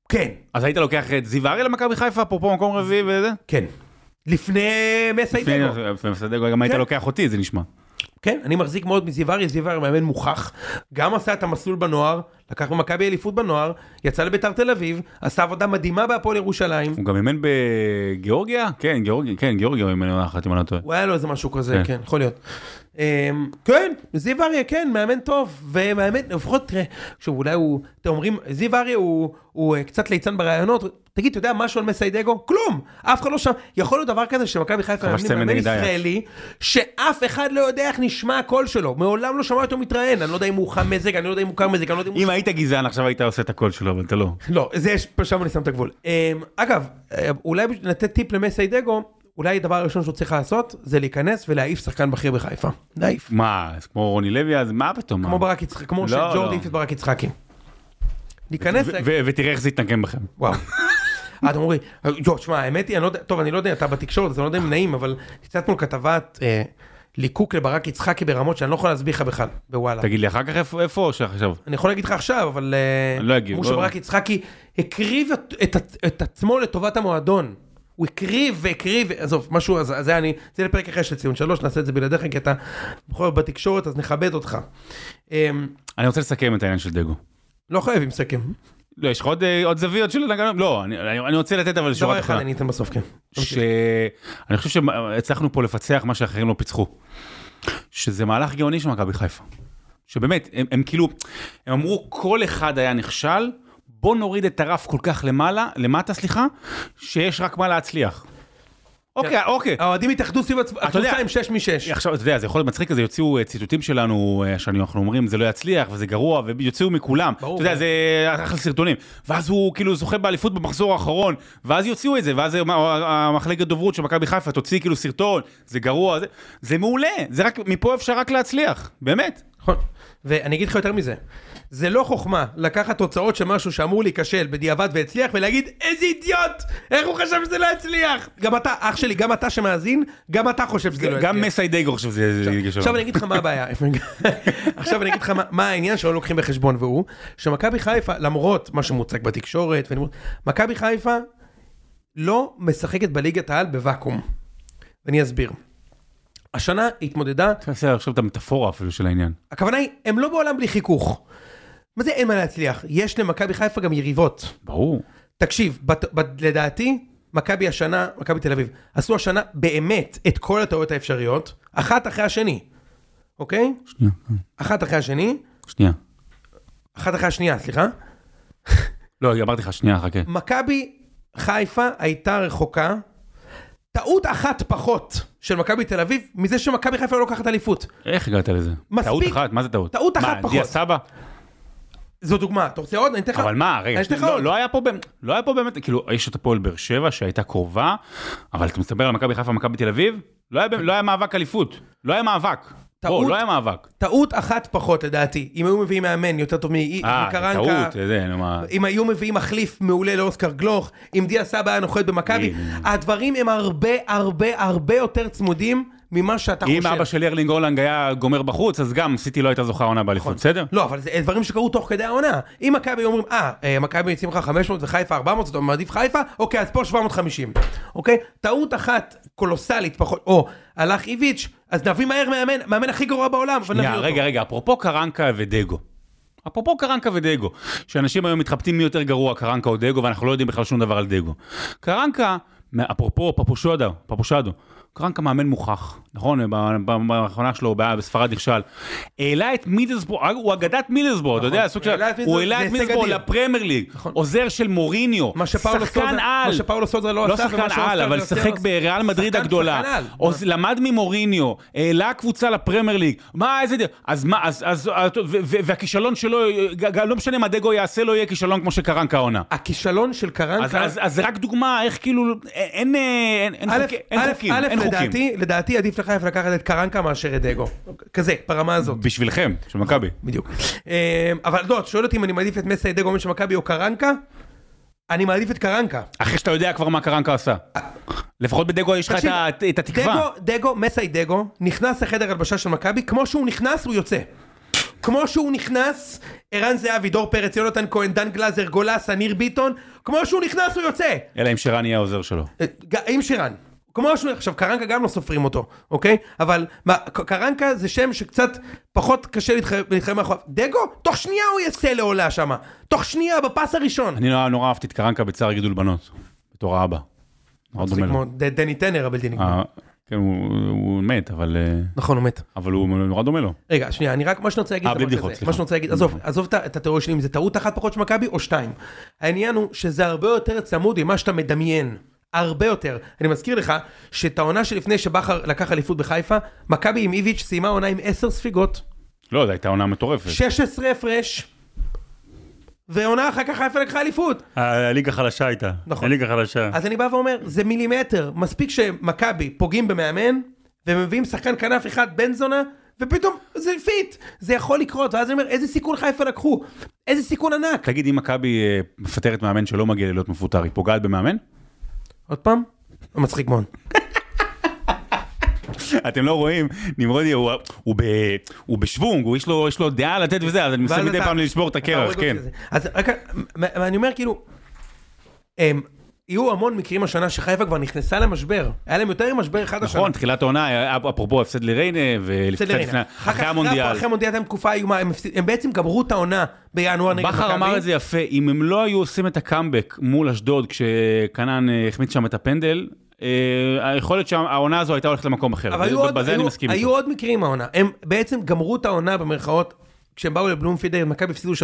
כן, אז היית לוקח את זיו אריה למכבי חיפה, אפרופו מקום רביעי וזה? כן. לפני מסיידגו. לפני מסיידגו גם היית כן. לוקח אותי, זה נשמע. כן, אני מחזיק מאוד מזיו אריה, זיו אריה מאמן מוכח. גם עשה את המסלול בנוער, לקח במכבי אליפות בנוער, יצא לביתר תל אביב, עשה עבודה מדהימה בהפועל ירושלים. הוא גם אימן בגיאורגיה? כן, גיאורגיה, כן, גיאורגיה הוא אימן אחת אם אני לא טועה. הוא היה לו איזה משהו כזה, כן. כן, יכול להיות. אמ, כן, זיו אריה, כן, מאמן טוב, ומאמן, לפחות תראה, עכשיו אולי הוא, אתם אומרים, זיו אריה הוא, אה, קצת ליצן ברעיונות, תגיד, אתה יודע משהו על מסיידגו? כלום, אף אחד לא שם, יכול להיות דבר כזה שמכבי חיפה מאמנים מאמן. ישראלי, שאף אחד לא יודע איך נשמע הקול שלו, מעולם לא שמע אותו מתראיין, אני לא יודע אם הוא חם מזג, אני לא יודע אם הוא קר מזג, אני לא יודע אם. אם היית גזען עכשיו היית עושה את הקול שלו, אבל אתה לא. לא, זה יש, שם אני שם את הגבול. אמ, אגב, אה, אולי לתת טיפ למסיידגו, אולי הדבר הראשון שהוא צריך לעשות, זה להיכנס ולהעיף שחקן בכיר בחיפה. להעיף. מה, אז כמו רוני לוי, אז מה פתאום? כמו? ברק יצחק, כמו לא, שג'ורד לא. העיף את ברק יצחקי. להיכנס, ותראה איך זה יתנגן בכם. וואו. *laughs* אתם אומרים, יו, תשמע, האמת היא, אני לא יודע, טוב, אני לא יודע, אתה בתקשורת, אז אני לא יודע אם נעים, אבל קצת מול כתבת אה, ליקוק לברק יצחקי ברמות שאני לא יכול להסביר לך בכלל, בוואלה. תגיד לי אחר כך איפה- או שעכשיו? אני יכול להגיד לך עכשיו, אבל... אה, אני לא אגיב, אמרו לא. שברק יצחקי הקריב את עצמו לטובת המועדון. הוא הקריב והקריב, עזוב, משהו, אז זה אני, זה לפרק אחרי של ציון שלוש, נעשה את זה בלעדיך, כי אתה בכל זאת בתקשורת, אז נכבד אותך. אמ, אני רוצה לסכם את העניין של דגו. לא חייבים לסכם. לא, יש לך עוד, אה, עוד זוויות של נגן? לא, אני, אני רוצה לתת אבל שורה דבר אחד. אני אתן בסוף, כן. שאני חושב שהצלחנו פה לפצח מה שאחרים לא פיצחו. שזה מהלך גאוני של מכבי חיפה. שבאמת, הם, הם כאילו, הם אמרו כל אחד היה נכשל, בוא נוריד את הרף כל כך למעלה, למטה סליחה, שיש רק מה להצליח. אוקיי, אוקיי. האוהדים התאחדו סביב הקבוצה עם 6 מ-6. עכשיו, אתה יודע, זה יכול להיות מצחיק כזה, יוציאו אה, ציטוטים שלנו, אה, שאנחנו אומרים, זה לא יצליח, וזה גרוע, ויוציאו מכולם. ברור. אתה יודע, זה אחלה סרטונים. ואז הוא כאילו זוכה באליפות במחזור האחרון, ואז יוציאו את זה, ואז המחלקת דוברות של מכבי חיפה תוציא כאילו סרטון, זה גרוע, זה, זה מעולה, זה רק, מפה אפשר רק להצליח, באמת. נכון. ואני אגיד לך יותר מזה, זה לא חוכמה לקחת תוצאות של משהו שאמור להיכשל בדיעבד והצליח ולהגיד איזה אידיוט, איך הוא חשב שזה לא יצליח? גם אתה, אח שלי, גם אתה שמאזין, גם אתה חושב שזה לא יצליח. גם מסיידגו חושב שזה זה כישלון. עכשיו אני אגיד לך מה הבעיה, *laughs* עכשיו אני אגיד לך מה- העניין שלא לוקחים בחשבון והוא, שמכבי חיפה, למרות מה שמוצג בתקשורת, מכבי חיפה לא משחקת בליגת העל בוואקום. ואני אסביר. השנה התמודדה תעשה עכשיו את המטאפורה אפילו של העניין. הכוונה היא, הם לא בעולם בלי חיכוך. מה זה אין מה להצליח? יש למכבי חיפה גם יריבות. ברור. תקשיב, בת, בת, לדעתי, מכבי השנה, מכבי תל אביב, עשו השנה באמת את כל הטעויות האפשריות, אחת אחרי השני, אוקיי? שנייה, אחת אחרי השני, שנייה. אחת אחרי השנייה, סליחה. לא, אמרתי לך, שנייה, חכה. מכבי חיפה הייתה רחוקה, טעות אחת פחות של מכבי תל אביב, מזה שמכבי חיפה לא לוקחת אליפות. איך הגעת לזה? מספיק. טעות אחת, מה זה טעות? טעות אחת מה, פחות. דיה סבא? זו דוגמה, אתה רוצה עוד? אני אתן לך. אבל מה, רגע, לא. לא היה פה באמת, לא היה פה באמת, כאילו, יש את הפועל באר שבע שהייתה קרובה, אבל אתה מסתבר על מכבי חיפה ומכבי תל אביב, לא לא היה מאבק אליפות, לא היה מאבק. טעות. בוא, לא היה מאבק. טעות אחת פחות לדעתי, אם היו מביאים מאמן יותר טוב אה, מקרנקה, טעות, זה, נו מה. אם היו מביאים מחליף מעולה לאוסקר גלוך, אם דיה סבא היה נוחת במכבי. הדברים הם הרבה הרבה הרבה יותר צמודים ממה שאתה אם חושב. אבא של ארלינג הולנג היה גומר בחוץ, אז גם סיטי לא הייתה זוכה עונה באליפות, בסדר? לא, אבל זה דברים שקרו תוך כדי העונה. אם מכבי אומרים, אה, אה, מכבי יוצאים לך 500 וחיפה 400, אז אתה מעדיף חיפה, אוקיי, אז פה 750. אוקיי? טעות אחת קולוסלית פחות, או הלך איביץ', אז נביא מהר מאמן, מאמן הכי גרוע בעולם, שנייה, אותו. רגע, רגע, אפרופו קרנקה ודגו. אפרופו קרנקה ודגו, שאנשים היום מתחבטים מי יותר גרוע, קרנקה או דגו, ואנחנו לא יודעים בכלל שום דבר על דגו. קרנקה, אפרופו פפושודו, פפושדו, קרנקה מאמן מוכח, נכון? באחרונה שלו בספרד נכשל. העלה את מידלסברו, הוא אגדת מידלסברו, אתה יודע, סוג של... הוא העלה את מידלסברו אדיר. לפרמייר ליג, נכון. עוזר של מוריניו, שחקן על. מה שפאולו סוזה לא לא עשה, שחקן ומה שאוסקר על, אבל שיחק לא. בריאל מדריד שחקן- הגדולה. שחקן למד ממוריניו, העלה קבוצה לפרמייר ליג, מה איזה... ד- אז מה, אז, והכישלון שלו, לא משנה מה דגו יעשה, לא יהיה כישלון כמו שקרנקה העונה. הכישלון של קרנקה... אז, זה רק דוגמה איך כאילו, אין חוקים. לדעתי, לדעתי עדיף לחיפה לקחת את קרנקה מאשר את דגו. כזה, ברמה הזאת. בשבילכם, של מכבי. בדיוק. אה, אבל לא, אתה שואל אותי אם אני מעדיף את מסי דגו של מכבי או קרנקה? אני מעדיף את קרנקה. אחרי שאתה יודע כבר מה קרנקה עשה. לפחות בדגו יש לך את את התקווה. דגו, דגו, מסי דגו, נכנס לחדר הלבשה של מכבי, כמו שהוא נכנס הוא יוצא. כמו שהוא נכנס, ערן זהבי, דור פרץ, יונתן כהן, דן גלאזר, גולסה, ניר ביטון, כמו שהוא נכנס הוא יוצא. אלא אם שרן יהיה העוזר שלו. אה, עם שירן. כמו שהוא, עכשיו קרנקה גם לא סופרים אותו, אוקיי? אבל מה, קרנקה זה שם שקצת פחות קשה להתחייב מאחוריו. דגו, תוך שנייה הוא יעשה לעולה שמה. תוך שנייה, בפס הראשון. אני נורא נורא אהבתי את קרנקה בצער גידול בנות. בתור האבא. מאוד דומה לו. מאוד, ד- דני טנר הבלתי נגמר. אה, כן, הוא הוא מת, אבל אה, נכון, הוא מת. אבל הוא נורא דומה לו. רגע, שנייה, אני רק, מה שאני רוצה להגיד, אה, זה בלי בדיחות. סליחה. מה שאני רוצה להגיד, עזוב, עזוב את התיאוריה שלי אם זה טעות אחת פחות של מכבי או שתיים. העניין הוא שזה הרבה יותר צמוד ממה שאתה מדמיין. הרבה יותר. אני מזכיר לך שאת העונה שלפני שבכר לקח אליפות בחיפה, מכבי עם איביץ' סיימה עונה עם 10 ספיגות, לא, זו הייתה עונה מטורפת. 16 הפרש, ועונה אחר כך חיפה לקחה אליפות. הליגה חלשה הייתה. נכון. הליגה חלשה. אז אני בא ואומר, זה מילימטר, מספיק שמכבי פוגעים במאמן, ומביאים שחקן כנף אחד בן זונה, ופתאום זה fit, זה יכול לקרות, ואז אני אומר, איזה סיכון חיפה לקחו? איזה סיכון ענק? תגיד, אם מכבי אה, מפטרת מאמן שלא מגיע להיות מפוטר, היא פוגעת במאמן? עוד פעם? מצחיק מאוד. אתם לא רואים, נמרודי הוא- הוא ב- הוא בשוונג, הוא יש לו- יש לו דעה לתת וזה, אז אני מנסה מדי פעם לשבור את הקרח, כן. אז רק, אני אומר כאילו, הם, יהיו המון מקרים השנה שחיפה כבר נכנסה למשבר, היה להם יותר משבר אחד השנה. נכון, תחילת העונה, אפרופו הפסד לריינה, בסדר, וקצת לפני, הנה. אחר כך, אחרי המונדיאל. אחרי המונדיאל הייתה תקופה איומה, הם בעצם גמרו את העונה בינואר נגד מכבי. בכר אמר את זה יפה, אם הם לא היו עושים את הקאמבק מול אשדוד כשכנען אה, החמיץ שם את הפנדל, אה, יכול להיות שהעונה הזו הייתה הולכת למקום אחר. אבל היו. עוד מקרים העונה, הם בעצם גמרו את העונה במרכאות. כשהם באו לבלומפידר, מכבי הפסידו 3-0,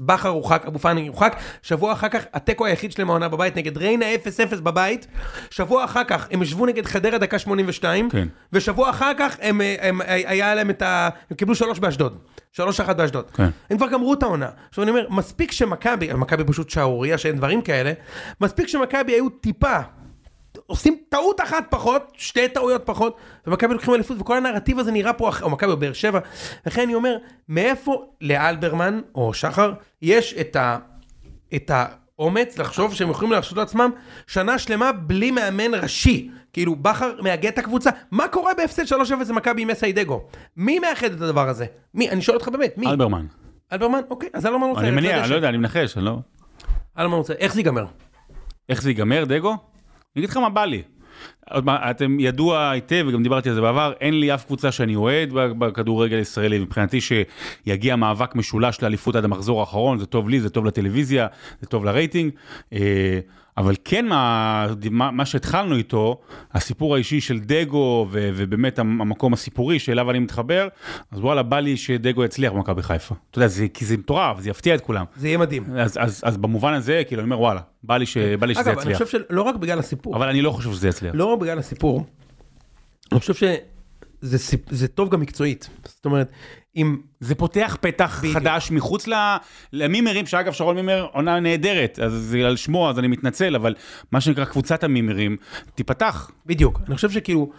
בכר הורחק, אבו פאני הורחק, שבוע אחר כך, התיקו היחיד שלהם העונה בבית נגד ריינה 0-0 בבית, שבוע אחר כך הם ישבו נגד חדרה דקה 82, כן. ושבוע אחר כך הם, הם, הם, היה להם את ה... הם קיבלו 3 באשדוד, 3-1 באשדוד. כן. הם כבר גמרו את העונה. עכשיו אני אומר, מספיק שמכבי, מכבי פשוט שערורייה שאין דברים כאלה, מספיק שמכבי היו טיפה עושים טעות אחת פחות, שתי טעויות פחות, ומכבי לוקחים אליפות, וכל הנרטיב הזה נראה פה, או מכבי או באר שבע, לכן אני אומר, מאיפה לאלברמן, או שחר, יש את ה... את האומץ לחשוב שהם יכולים להרשות לעצמם שנה שלמה בלי מאמן ראשי. כאילו, בכר מאגד את הקבוצה. מה קורה בהפסד 3-0 למכבי עם מסיידגו? מי מאחד את הדבר הזה? מי? אני שואל אותך באמת, מי? אלברמן. אלברמן? אוקיי, אז אלברמן רוצה... אני מניח. אני לא יודע, אני מנחש, אני לא... אלברמן רוצה... איך זה ייגמר? איך זה ייגמר, דגו? אני אגיד לך מה בא לי. אתם ידוע היטב, וגם דיברתי על זה בעבר, אין לי אף קבוצה שאני אוהד בכדורגל הישראלי. מבחינתי שיגיע מאבק משולש לאליפות עד המחזור האחרון, זה טוב לי, זה טוב לטלוויזיה, זה טוב לרייטינג. אבל כן, מה, מה, מה שהתחלנו איתו, הסיפור האישי של דגו, ו, ובאמת המ- המקום הסיפורי שאליו אני מתחבר, אז וואלה, בא לי שדגו יצליח במכבי חיפה. אתה יודע, זה, כי זה מטורף, זה יפתיע את כולם. זה יהיה מדהים. אז, אז, אז במובן הזה, כאילו, אני אומר, וואלה, בא לי, ש, בא לי שזה אגב, אני יצליח. חושב שלא רק בגלל הסיפור. אבל אני לא חושב שזה יצליח. לא רק בגלל הסיפור, אני חושב שזה סיפ- זה טוב גם מקצועית. זאת אומרת, אם... זה פותח פתח בדיוק. חדש מחוץ ל- למימרים, שאגב, שרון מימר עונה נהדרת, אז זה על שמו, אז אני מתנצל, אבל מה שנקרא קבוצת המימרים, תיפתח. בדיוק. אני חושב שכאילו,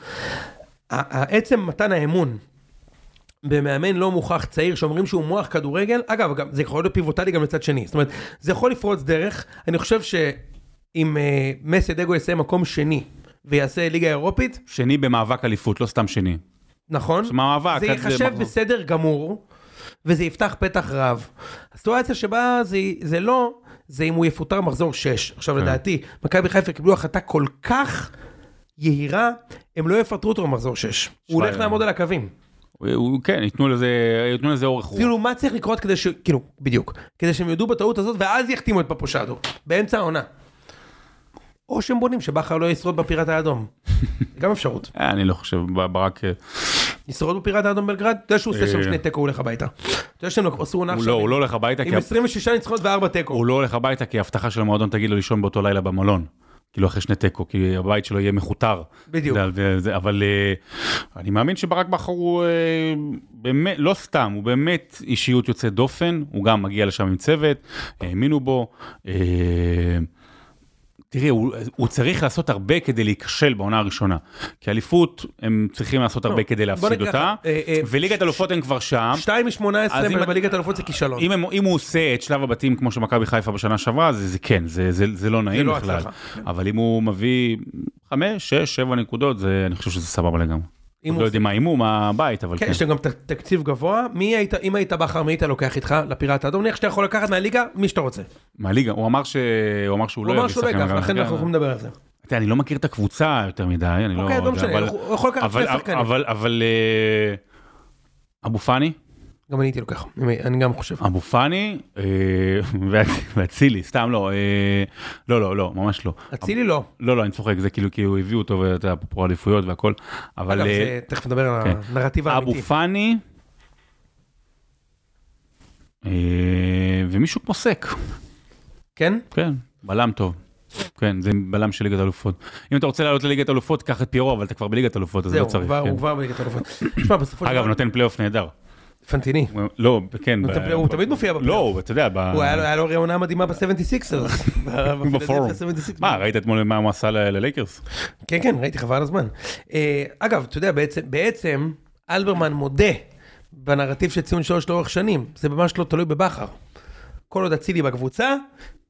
העצם מתן האמון במאמן לא מוכח צעיר שאומרים שהוא מוח כדורגל, אגב, גם, זה יכול להיות פיבוטלי גם לצד שני. זאת אומרת, זה יכול לפרוץ דרך. אני חושב שאם אה, מסי דגו יסיים מקום שני ויעשה ליגה אירופית, שני במאבק אליפות, לא סתם שני. נכון? זה מאבק, זה ייחשב. בסדר גמור, וזה יפתח פתח רב. הסיטואציה שבה זה, זה לא, זה אם הוא יפוטר מחזור 6. עכשיו כן. לדעתי, מכבי חיפה קיבלו החלטה כל כך יהירה, הם לא יפטרו אותו במחזור 6. הוא הולך שמע, לעמוד על הקווים. הוא- כן, ייתנו לזה, ייתנו לזה אורך רוח. כאילו, מה צריך לקרות כדי ש... כאילו, בדיוק. כדי שהם יודו בטעות הזאת, ואז יחתימו את פפושדו. באמצע העונה. או שהם בונים שבכר לא ישרוד בפיראט האדום. *laughs* גם אפשרות. אה, אני לא חושב, ברק... ישרוד בפיראט האדום בלגרד? אתה יודע שהוא עושה שם אה. שני תיקו, הוא הולך הביתה. אתה יודע שהם עשו עונה עכשיו לא, הוא לא הולך הביתה, עם 26 ניצחונות וארבע תיקו. הוא לא הולך הביתה כי ההבטחה של המועדון תגיד לו לישון באותו לילה במלון. כאילו אחרי שני תיקו, כי הבית שלו יהיה מכותר. בדיוק. זה- זה- זה- אבל אה, אני מאמין שברק בכר הוא אה, באמת, לא סתם, הוא באמת אישיות יוצאת דופן, הוא גם מגיע לשם עם צוות, האמינו בו. תראי, הוא, הוא צריך לעשות הרבה כדי להיכשל בעונה הראשונה. כי אליפות, הם צריכים לעשות הרבה כדי בוא להפסיד אותה, אה, אה, וליגת אלופות הם כבר שם. 2 מ-18 אז אם- בליגת האלופות זה כישלון. אם, הם, אם הוא עושה את שלב הבתים כמו שמכבי חיפה בשנה שעברה, זה, זה כן, זה, זה, זה לא נעים לא בכלל. הצלחה. אבל אם הוא מביא 5, 6, 7 נקודות, זה, אני חושב שזה סבבה לגמרי. אם לא הוא- יודעים מה הימום, מה הבית, אבל כן, כן. יש להם גם ת- תקציב גבוה. מי היית, אם היית בכר, מי היית לוקח איתך לפיראט האדום? נניח שאתה יכול לקחת מהליגה מי שאתה רוצה. מהליגה, הוא אמר, ש... הוא אמר שהוא הוא לא אמר יביא שהוא לא ייקח, מהליגה. לכן אנחנו יכולים לדבר על זה. תראה, אני לא מכיר את הקבוצה יותר מדי, אני לא... אוקיי, לא משנה, אבל- הוא יכול לקחת אבל- שני שחקנים. אבל, אבל, אה, אבו פאני, גם אני הייתי לוקח, אני גם חושב. אבו פאני, אה, ואצ- ואצילי, סתם לא, אה, לא, לא, לא, ממש לא. אצילי לא. לא, לא, אני צוחק, זה כאילו, כי הוא הביאו אותו, ואתה יודע, אפרופו אליפויות והכל, אבל אגב, אה, זה- תכף נדבר על כן. הנרטיב אבו האמיתי. פאני, אה, ומישהו כמו סק, כן? כן, בלם טוב. כן, זה בלם של ליגת אלופות. אם אתה רוצה לעלות לליגת אלופות, קח את פירו, אבל אתה כבר בליגת אלופות, אז זהו, לא צריך. כבר- כן. הוא כבר בליגת *clears throat* של אגב, נותן פלייאוף נהדר. פנטיני. לא, כן. הוא תמיד מופיע בפלייאוף. לא, אתה יודע, ב- הוא היה לו- עונה מדהימה ב-76ers. *laughs* בפורום. מה, ראית אתמול מה הוא עשה ללייקרס? כן, כן, ראיתי חבל על הזמן. אה, אגב, אתה יודע, בעצם אלברמן מודה בנרטיב של ציון שלוש לאורך שנים, זה ממש לא תלוי בבכר. כל עוד אצילי בקבוצה,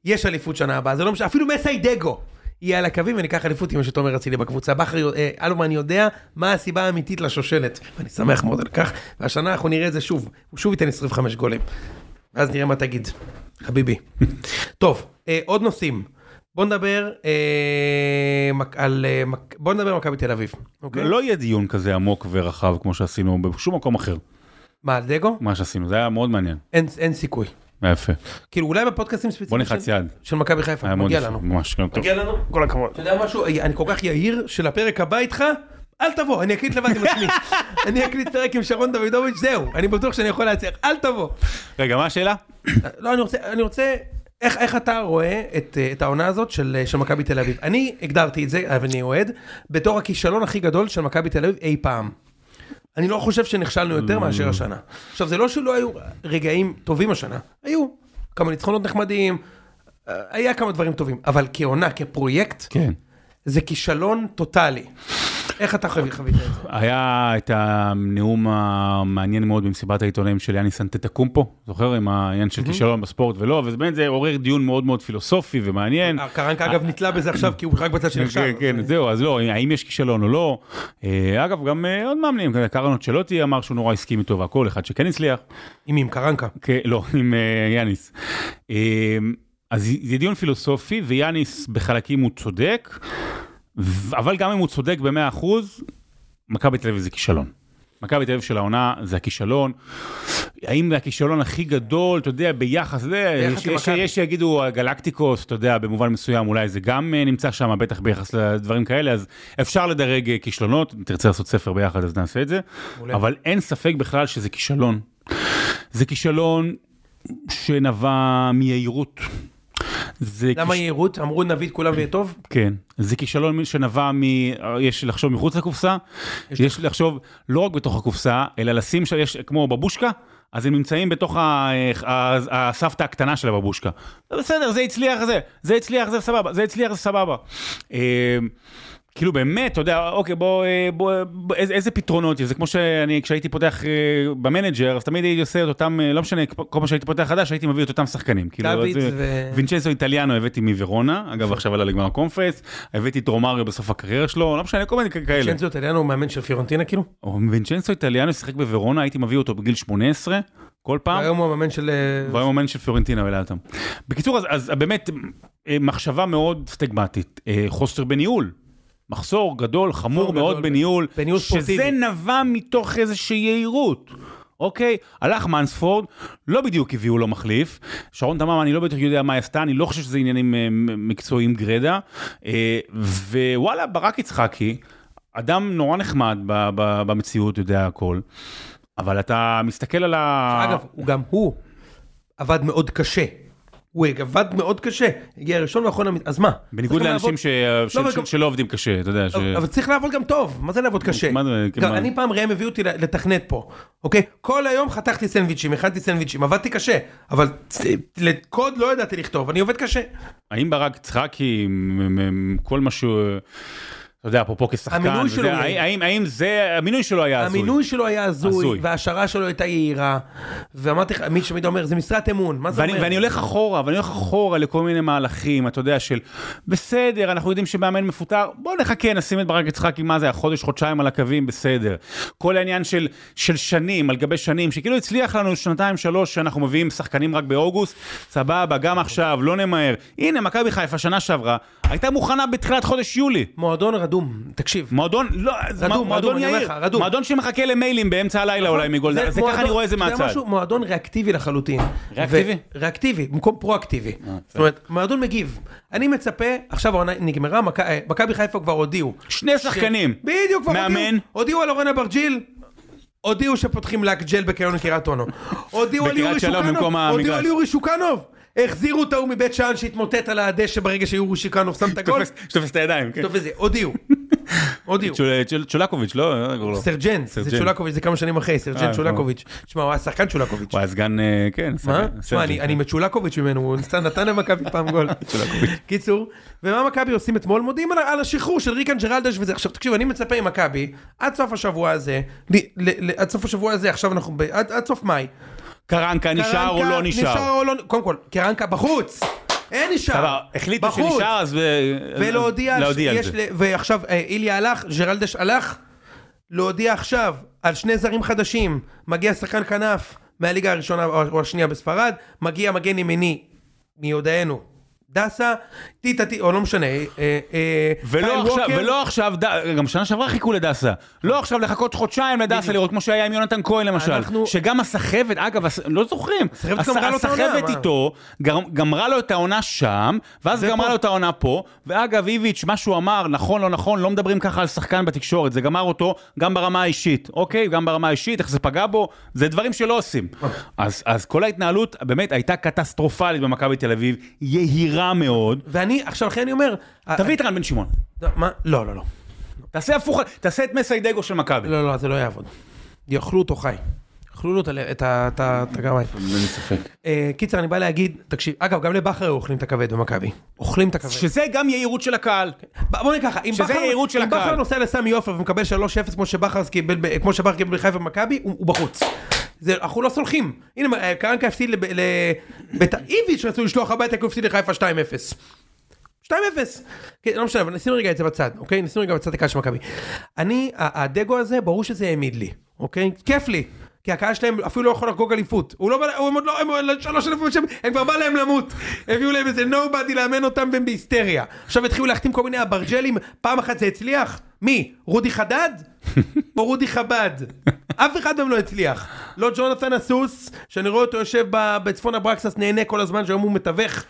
יש אליפות שנה הבאה, זה לא משנה, אפילו מסיידגו יהיה על הקווים וניקח אליפות עם מה שתומר אצילי בקבוצה. בכר, אה, אלברמן יודע מה הסיבה האמיתית לשושלת, ואני שמח מאוד על כך, והשנה אנחנו נראה את זה שוב, הוא שוב ייתן 25 גולים. ואז נראה מה תגיד, חביבי. *laughs* טוב, אה, עוד נושאים. בוא נדבר אה, על... בוא נדבר על מכבי תל אביב, אוקיי? לא יהיה דיון כזה עמוק ורחב כמו שעשינו בשום מקום אחר, מה, על דגו? מה שעשינו, זה היה מאוד מעניין. אין סיכוי. יפה. כאילו, אולי בפודקאסטים בוא ספציפיים נלחץ של- יד. של מכבי חיפה, מגיע לנו. ממש, טוב. מגיע לנו? כל הכבוד. אתה יודע משהו? אני כל כך יהיר שלפרק הבא איתך, אל תבוא, אני אקליט לבד עם עצמי. *laughs* אני אקליט פרק עם שרון דוידוביץ', זהו, אני בטוח שאני יכול להצליח, אל תבוא. רגע, מה השאלה? לא, אני רוצה, אני רוצה, איך, איך אתה רואה את, אה, את העונה הזאת של, של מכבי תל אביב? אני הגדרתי את זה, אבל אני אוהד, בתור הכישלון הכי גדול של מכבי תל אביב אי פעם. אני לא חושב שנכשלנו יותר מאשר השנה. עכשיו, זה לא שלא היו רגעים טובים השנה, היו כמה ניצחונות נחמדים, אה, היה כמה דברים טובים, אבל כעונה, כפרויקט, כן. זה כישלון טוטאלי. איך אתה חווי- חווית את זה? היה את הנאום המעניין מאוד במסיבת העיתונאים של יאניס אנטטקומפו, זוכר? עם העניין של כישלון בספורט ולא, ובאמת זה עורר דיון מאוד מאוד פילוסופי ומעניין. קרנקה אגב נתלה בזה עכשיו כי הוא רק בצד של כן, עכשיו. כן, זהו, אז לא, האם יש כישלון או לא. אה, אגב, גם אה, עוד מאמנים, קרנות שלוטי אמר שהוא נורא הסכים איתו והכל, אחד שכן הצליח. עם עם קרנקה. כן, לא, עם אה, יאניס. אה, אז זה דיון פילוסופי, ויאניס בחלקים הוא צודק, אבל גם אם הוא צודק ב-100%, מכבי תל אביב זה כישלון. מכבי תל אביב של העונה זה הכישלון. האם זה הכישלון הכי גדול, אתה יודע, ביחס, ביחס יש, יש, למכבי. יש שיגידו גלקטיקוס, אתה יודע, במובן מסוים אולי זה גם אה, נמצא שם, בטח ביחס לדברים כאלה, אז אפשר לדרג אה, כישלונות, אם תרצה לעשות ספר ביחד אז נעשה את זה, מעולה. אבל אין ספק בכלל שזה כישלון. זה כישלון שנבע מיהירות. זה למה כיש- יהירות? אמרו נביא את כולם ויהיה טוב? כן, זה כישלון שנבע מ... יש לחשוב מחוץ לקופסה, יש לחשוב לא רק בתוך הקופסה, אלא לשים שם, יש כמו בבושקה, אז הם נמצאים בתוך ה- ה- הסבתא הקטנה של הבבושקה. בסדר, זה הצליח, זה, זה הצליח, זה סבבה, זה הצליח, זה סבבה. כאילו באמת, אתה יודע, אוקיי, בוא, אה, בוא, בוא איזה, איזה פתרונות יש? זה כמו שאני, כשהייתי פותח אה, ב manager, אז תמיד הייתי עושה את אותם, אה, לא משנה, כל פעם שהייתי פותח חדש, הייתי מביא את אותם שחקנים. כאילו, זה- ו- וינצ'נסו איטליאנו הבאתי מוורונה, אגב עכשיו עלה לגמר הקונפרנס, הבאתי את רומאריו בסוף הקריירה שלו, לא משנה, כל מיני כאלה. וינצ'נסו איטליאנו הוא מאמן של פיורנטינה כאילו? או וינצ'נסו איטליאנו שיחק בוורונה, הייתי מביא אותו בגיל 18, כל פעם. היום הוא המאמן של... והיום מאמן של פיורנטינה ולא אותם. בקיצור, אז, אז באמת, מחשבה מאוד סטגמטית, חוסר בניהול. מחסור גדול, חמור מחסור מאוד גדול בניהול, בניהול שזה ספורטיבי. נבע מתוך איזושהי יהירות. אוקיי, הלך מנספורד, לא בדיוק הביאו לו מחליף. שרון תמם, אני לא בדיוק יודע מה היא עשתה, אני לא חושב שזה עניינים אה, מקצועיים גרידא. אה, ווואלה, ברק יצחקי, אדם נורא נחמד במציאות, יודע הכל. אבל אתה מסתכל על ה... אגב, הוא גם הוא עבד מאוד קשה. הוא עבד מאוד קשה. הגיע ראשון ואחרון, אז מה? בניגוד לאנשים. גם- שלא עובדים קשה, אתה יודע. אבל צריך לעבוד גם טוב, מה זה לעבוד קשה? אני פעם ראם הביאו אותי לתכנת פה, אוקיי? כל היום חתכתי סנדוויצ'ים, הכנתי סנדוויצ'ים, עבדתי קשה, אבל לקוד לא ידעתי לכתוב, אני עובד קשה. האם ברק יצחקי, מ- כל מה שהוא, אתה יודע, אפרופו כשחקן, המינוי וזה, שלו הוא- האם- האם האם זה, המינוי שלו היה הזוי? המינוי שלו היה הזוי, הזוי. וההשערה שלו הייתה יהירה, ואמרתי לך, מי שתמיד אומר, זה משרת אמון, מה זה ואני, אומר? ואני הולך אחורה, ואני הולך אחורה לכל מיני מהלכים, אתה יודע, של בסדר, אנחנו יודעים שמאמן מפוטר, בוא נחכה, נשים את ברק יצחקי, מה זה, החודש, חודשיים על הקווים, בסדר. כל העניין של, של שנים, על גבי שנים, שכאילו הצליח לנו שנתיים, שלוש, שאנחנו מביאים שחקנים רק באוגוסט, סבבה, גם עכשיו, לא נמהר. הנה, מכבי חיפה, שנה שעברה, הייתה מוכנה בתחילת חודש יולי. מועדון רדום, תקשיב. מועדון, לא, רדום, מועדון יאיר, רדום. מועדון שמחכה למיילים באמצע הלילה אולי מגולדה, זה ככה אני רואה את זה מהצד. משהו? מועדון ריאקטיבי לחלוטין. ריאקטיבי? ריאקטיבי, במקום פרואקטיבי. זאת אומרת, מועדון מגיב. אני מצפה, עכשיו העונה נגמרה, אה, מכבי חיפה כבר הודיעו. שני שחקנים. בדיוק, כבר מאמן. הודיעו. הודיעו על אורן אברג'יל. הודיעו שפותחים לק ג'ל בקריון קריית אונו. *laughs* הודיעו על יורי שוקנוב. הודיעו. על יורי שוקנוב. החזירו את ההוא מבית שאן שהתמוטט על הדשא ברגע שיורי שוקנוב שם את הגול. שתופס את הידיים, כן. טוב וזה, הודיעו. הודיעו. צ'ול- צ'ולקוביץ', לא? קוראים לו? סרג'נט, זה. צ'ולקוביץ', זה כמה שנים אחרי, אה, סרג'נט צ'ולקוביץ'. שמע, הוא היה שחקן צ'ולקוביץ'. הוא היה סגן, אה, כן, מה? סרג'נט. אני מצ'ולקוביץ' ממנו, הוא נתן למכבי פעם גול. *laughs* קיצור, ומה מכבי עושים אתמול? מודיעים על- השחרור של ריקן ג'ראלדש וזה. עכשיו תקשיב, אני מצפה ממכבי, עד סוף השבוע הזה, עד סוף השבוע הזה, עכשיו אנחנו, עד סוף מאי. קרנקה נשאר או לא נשאר? או לא, קודם כל, קרנקה בחוץ. אין נשאר. החליטו. שנשאר אז... ולהודיע, להודיע על זה. ועכשיו אה, איליה הלך, ג'רלדש הלך, להודיע עכשיו על שני זרים חדשים, מגיע שחקן כנף מהליגה הראשונה או השנייה בספרד, מגיע מגן ימיני מיודענו, דסה, טיטה טיטה, או לא משנה, אה, אה, ולא עכשיו. ולא עכשיו, גם שנה שעברה חיכו לדסה. לא עכשיו לחכות חודשיים לדסה לראות כמו שהיה עם יונתן כהן למשל. שגם הסחבת, אגב, לא זוכרים. הסחבת? איתו, גמרה לו את העונה שם, ואז גמרה. לו את העונה פה. ואגב, איביץ', מה שהוא אמר, נכון, לא נכון, לא מדברים ככה על שחקן בתקשורת. זה גמר אותו גם ברמה האישית, אוקיי? גם ברמה האישית, איך זה פגע בו, זה דברים שלא עושים. אז אז כל ההתנהלות באמת הייתה קטסטרופלית במכבי תל אביב, יהירה מאוד. ואני, עכשיו לכן אני אומר, תביא את רן בן שמעון. אה, מה? לא, לא, לא. תעשה הפוך, תעשה את מסיידגו של מכבי. לא, לא, זה לא יעבוד. יאכלו אותו חי. יאכלו לו את ה- את ה- את ה- את הגרמיים. אין לי ספק. אה, קיצר, אני בא להגיד, תקשיב, אגב, גם לבכר היו אוכלים את הכבד במכבי. אוכלים את הכבד. שזה גם יהירות של הקהל. בוא נגיד ככה, אם בכר-. נוסע לסמי עופר ומקבל 3-0 כמו שבכר קיבל בחיפה במכבי, הוא בחוץ. זה- אנחנו לא סולחים. הנה, אה, קרנקה הפסיד לב- ל... בית איביץ' רצו לשלוח הביתה כי הוא הפסיד לחיפה 2-0. 2-0. כן, לא משנה, אבל נשים רגע את זה בצד, אוקיי? נשים רגע בצד הקהל של מכבי. אני, הדגו הזה, ברור שזה העמיד לי, אוקיי? כיף לי. כי הקהל שלהם אפילו לא יכול לחגוג אליפות. הוא לא בא, הם עוד לא, הם עוד שלוש אלפים שם, הם כבר בא להם למות. הביאו להם איזה נובדי לאמן אותם והם בהיסטריה. עכשיו התחילו להחתים כל מיני אברג'לים, פעם אחת זה הצליח? מי? רודי חדד? *laughs* או רודי חבד? אף אחד מהם לא הצליח. לא ג'ונתן הסוס, שאני רואה אותו יושב ב- בצפון אברקסס נהנה כל הזמן, שהיום הוא מתווך,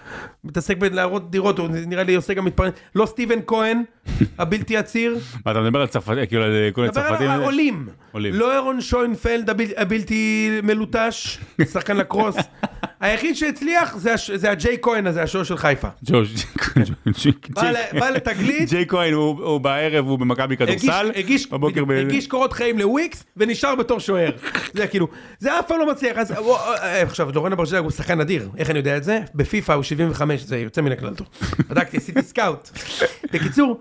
מתעסק בלהראות דירות, הוא נראה לי עושה גם מתפרנס. לא סטיבן כהן, *laughs* הבלתי עציר. מה, אתה מדבר על צרפתים, כאילו על כל מיני צרפתים? על העולים. עולים. לא אירון שוינפלד הבל- הבלתי מלוטש, שחקן לקרוס. *laughs* היחיד שהצליח זה הג'יי כהן הזה, השוער של חיפה. ג'וש, בא ל- בא לתגלית, ג'יי כהן הוא הוא בערב, הוא במכבי הגיש- כדורסל, הגיש- בבוקר ב... הגיש קורות חיים לוויקס ונשאר בתור שוער. זה כאילו, זה אף פעם לא מצליח. אז בוא, אה, עכשיו, לורן אברג'לג הוא שחקן אדיר, איך אני יודע את זה? בפיפא הוא 75, זה יוצא מן הכלל טוב. בדקתי, עשיתי scout. בקיצור,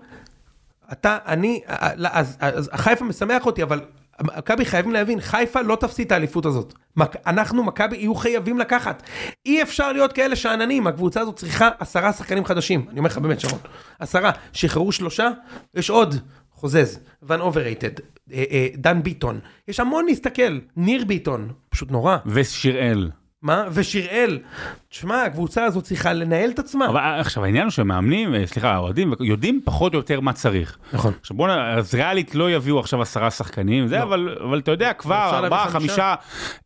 אתה, אני, לא, אז, אז חיפה משמח אותי, אבל מכבי חייבים להבין, חיפה לא תפסיד את האליפות הזאת. מק- אנחנו, מכבי, יהיו חייבים לקחת. אי אפשר להיות כאלה שאננים, הקבוצה הזאת צריכה עשרה שחקנים חדשים. אני אומר לך באמת, שרון. עשרה. שחררו שלושה, יש עוד. חוזז, ואן אוברים, אה, אה, דן ביטון. יש המון להסתכל. ניר ביטון, פשוט נורא. ושיראל. מה? ושיראל. תשמע, הקבוצה הזאת צריכה לנהל את עצמה. אבל עכשיו העניין הוא שמאמנים, אה, סליחה, האוהדים, יודעים פחות או יותר מה צריך. נכון. עכשיו בוא נ... אז ריאלית לא יביאו עכשיו עשרה שחקנים, זה, לא. אבל, אבל אתה יודע כבר, ארבעה, חמישה.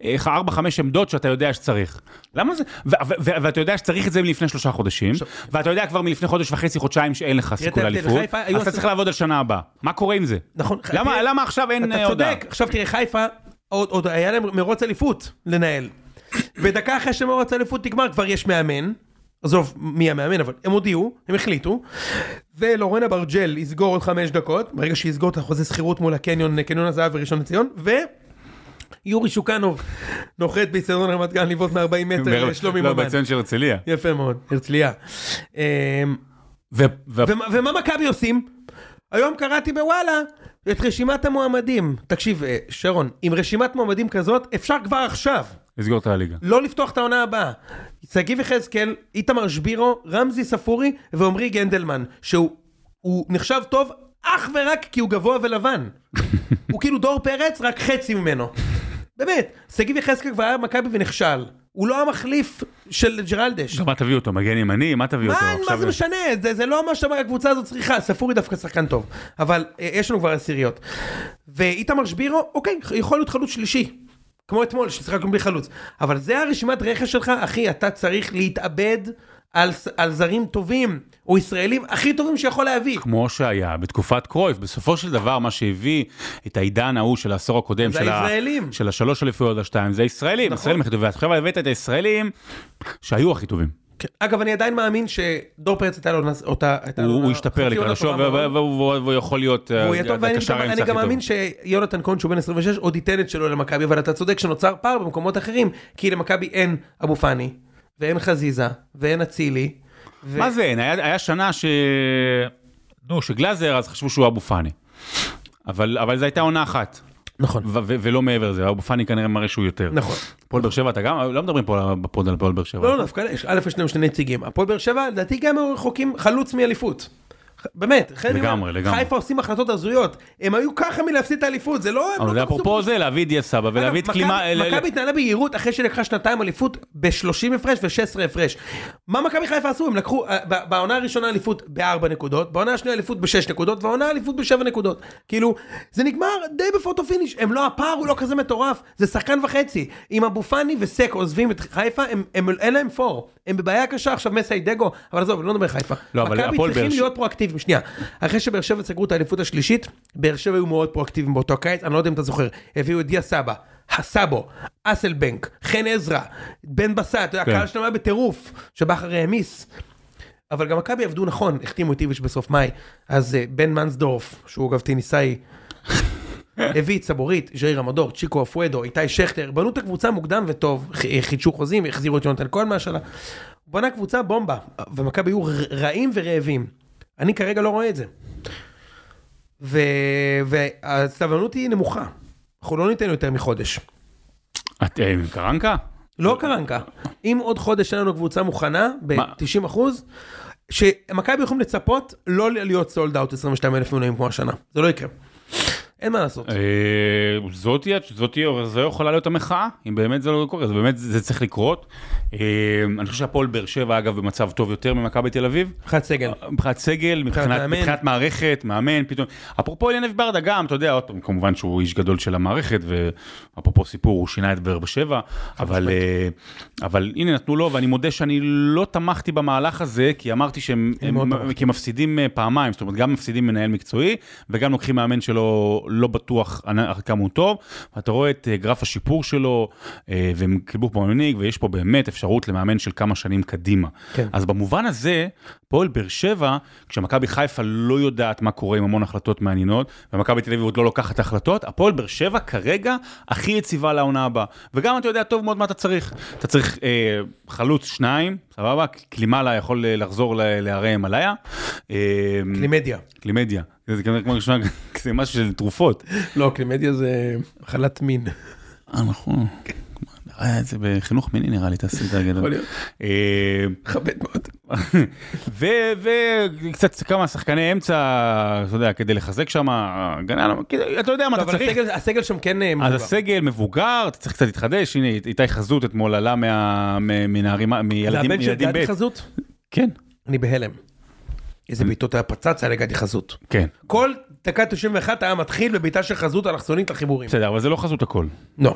אה, ארבע, חמש עמדות שאתה יודע שצריך. למה זה? ו- ו- ו- ואתה יודע שצריך את זה מלפני שלושה חודשים, ואתה יודע כבר מלפני חודש וחצי, חודשיים שאין לך סיכוי לאליפות, אז אתה צריך לעבוד על שנה הבאה. מה קורה עם זה? נכון. למה, עכשיו אין אתה אה, הודעה? צודק, עכשיו תראה, חיפה, עוד היה להם מרוץ אליפות לנהל. ודקה אחרי שמרוץ אליפות נגמר, כבר יש מאמן. עזוב מי המאמן, אבל הם הודיעו, הם החליטו. ולורן אברג'ל יסגור עוד חמש דקות, ברגע שיסגור את החוזה שכירות מול הקניון, קניון הזהב וראשון לציון, ו... יורי שוקנוב נוחת באיצטדיון רמת גן לבעוט מ-40 מטר לשלומי לא, ממן. בציון של הרצליה. יפה מאוד, הרצליה. אמ, ומה מכבי עושים? היום קראתי בוואלה את רשימת המועמדים. תקשיב, אה, שרון, עם רשימת מועמדים כזאת, אפשר כבר עכשיו לסגור את הליגה. לא לפתוח את העונה הבאה. שגיב יחזקאל, איתמר שבירו, רמזי ספורי ועמרי גנדלמן, שהוא הוא נחשב טוב אך ורק כי הוא גבוה ולבן. *laughs* הוא כאילו דור פרץ, רק חצי ממנו. באמת, שגיב יחזקאל כבר היה במכבי ונכשל. הוא לא המחליף של ג'רלדש. מה תביא אותו? מגן ימני? מה תביא אותו? מה, זה משנה? זה, זה לא מה שהקבוצה הזאת צריכה, ספורי דווקא שחקן טוב, אבל אה, יש לנו כבר עשיריות. ואיתמר שבירו, אוקיי, יכול להיות חלוץ שלישי. כמו אתמול, ששיחקנו בלי חלוץ. אבל זה הרשימת רכש שלך, אחי, אתה צריך להתאבד על, על זרים טובים, או ישראלים הכי טובים שיכול להביא. כמו שהיה בתקופת קרויף, בסופו של דבר מה שהביא את העידן ההוא של העשור הקודם, של, ה... של השלוש אליפויות השתיים, זה הישראלים, נכון. ישראלים הכי טובים, ועכשיו הבאת את הישראלים שהיו הכי טובים. כן. אגב, אני עדיין מאמין שדור פרץ הייתה לו אותה... הוא, השתפר לקראת השוב. והוא יכול להיות אה, טוב, הקשר אני גם. מאמין שיונתן כהן שהוא בן 26 עוד ייתן את שלו למכבי, אבל אתה צודק שנוצר פער במקומות אחרים, כי למכבי אין אבו פאני, ואין חזיזה, ואין אצילי. מה זה אין? היה, שנה ש... נו, שגלאזר, אז חשבו שהוא אבו פאני. אבל, אבל זו הייתה עונה אחת, נכון, ולא מעבר לזה, אבו פאני כנראה מראה שהוא יותר. נכון. הפועל באר שבע, אתה גם, לא מדברים פה בפוד על הפועל באר שבע. לא, לא, דווקא א', יש לנו שני נציגים. הפועל באר שבע, לדעתי גם רחוקים חלוץ מאליפות. באמת, לגמרי, לגמרי. חיפה עושים החלטות הזויות. הם היו ככה מלהפסיד את האליפות, זה לא... אבל לא זה אפרופו זה, להביא את דיה סבא ולהביא את קלימה... מכבי- מכבי התנהלה ביהירות אחרי שלקחה שנתיים אליפות ב-30 הפרש ו-16 הפרש. מה מכבי חיפה עשו? הם לקחו אה, בעונה הראשונה אליפות ב-4 נקודות, בעונה השנייה אליפות ב-6 נקודות, והעונה אליפות ב-7 נקודות. כאילו, זה נגמר די ב photo finish. הם לא, הפער הוא לא כזה מטורף, זה שחקן וחצי. אם אבו פאני וסק עוזבים את חיפה, הם, הם, אין להם פור. הם בבעיה קשה עכשיו מסאי דגו, אבל עזוב, לא נדבר חיפה. לא, אבל מכבי הפועל צריכים באר ש- להיות פרואקטיביים, שנייה. אחרי שבאר שבע סגרו את האליפות השלישית, באר שבע היו מאוד פרואקטיביים באותו קיץ, אני לא יודע אם אתה זוכר, הביאו את דיה סבא, הסאבו, אסלבנק, חן עזרא, בן בסט, כן. הקהל שלהם היה בטירוף, שבכר העמיס. אבל גם מכבי עבדו נכון, החתימו את איביץ' בסוף מאי, אז אה, בן מנסדורף, שהוא אגב טניסאי, הביא את סבורית, ז'איר המדור, צ'יקו אפואדו, איתי שכטר, בנו את הקבוצה מוקדם וטוב, ח- חידשו חוזים, החזירו את יונתן כהן מהשאלה. בנה קבוצה בומבה, ומכבי היו רעים ורעבים. אני כרגע לא רואה את זה. ו... והסבלנות היא נמוכה. אנחנו לא ניתן יותר מחודש. את אה, עם קרנקה? לא קרנקה. אם עוד חודש אין לנו קבוצה מוכנה, מה? ב-90 אחוז, שמכבי יכולים לצפות לא להיות סולד אאוט 22 אלף מנויים כמו השנה. זה לא יקרה. אין מה לעשות. אה, זאתי, זאתי, זו יכולה להיות המחאה, אם באמת זה לא קורה, זה באמת, זה צריך לקרות. אה, אני חושב שהפועל באר שבע, אגב, במצב טוב יותר ממכבי תל אביב. מבחינת סגל. מבחינת סגל, מבחינת, מערכת, מאמן, פתאום. אפרופו אליניב ברדה גם, אתה יודע, עוד פעם, כמובן שהוא איש גדול של המערכת, ואפרופו סיפור, הוא שינה את באר שבע, אבל, אה, הנה נתנו לו, ואני מודה שאני לא תמכתי במהלך הזה, כי אמרתי שהם מפסידים אה, פעמיים, זאת אומרת, גם מפסידים מנהל מקצועי, וגם לוקחים מאמן שלו לא בטוח כמה הוא טוב, ואתה רואה את אה, גרף השיפור שלו, אה, והם קיבלו פה מנהיג, ויש פה באמת אפשרות למאמן של כמה שנים קדימה. כן. אז במובן הזה, פועל באר שבע, כשמכבי חיפה לא יודעת מה קורה עם המון החלטות מעניינות, ומכבי תל אביב עוד לא לוקחת החלטות, הפועל באר שבע כרגע הכי יציבה לעונה הבאה. וגם אתה יודע טוב מאוד מה אתה צריך. אתה צריך אה, חלוץ שניים, סבבה? קלימאלה יכול אה, לחזור להרי הימלאיה. אה, קלימדיה. קלימדיה. זה כנראה כמו נשמע זה משהו של תרופות. לא, קלימדיה זה מחלת מין. אה, נכון. היה את זה בחינוך מיני נראה לי, תעשי את. יכול להיות. אה, מכבד מאוד. וקצת כמה שחקני אמצע, אתה יודע, כדי לחזק שם, כאילו, אתה יודע מה לא, אתה אבל צריך. הסגל- הסגל שם כן אה, אז מבוגר. הסגל מבוגר, אתה צריך קצת להתחדש, הנה איתי חזות אתמול עלה מה- מ- מנערים, זה מילדים הבן של מילדים גדי ב'. חזות? כן, אני בהלם. איזה בעיטות היה פצץ היה לגדי חזות. כן. כל דקה 91 היה מתחיל בבעיטה של חזות אלכסונית לחיבורים. בסדר, אבל זה לא חזות הכל. לא.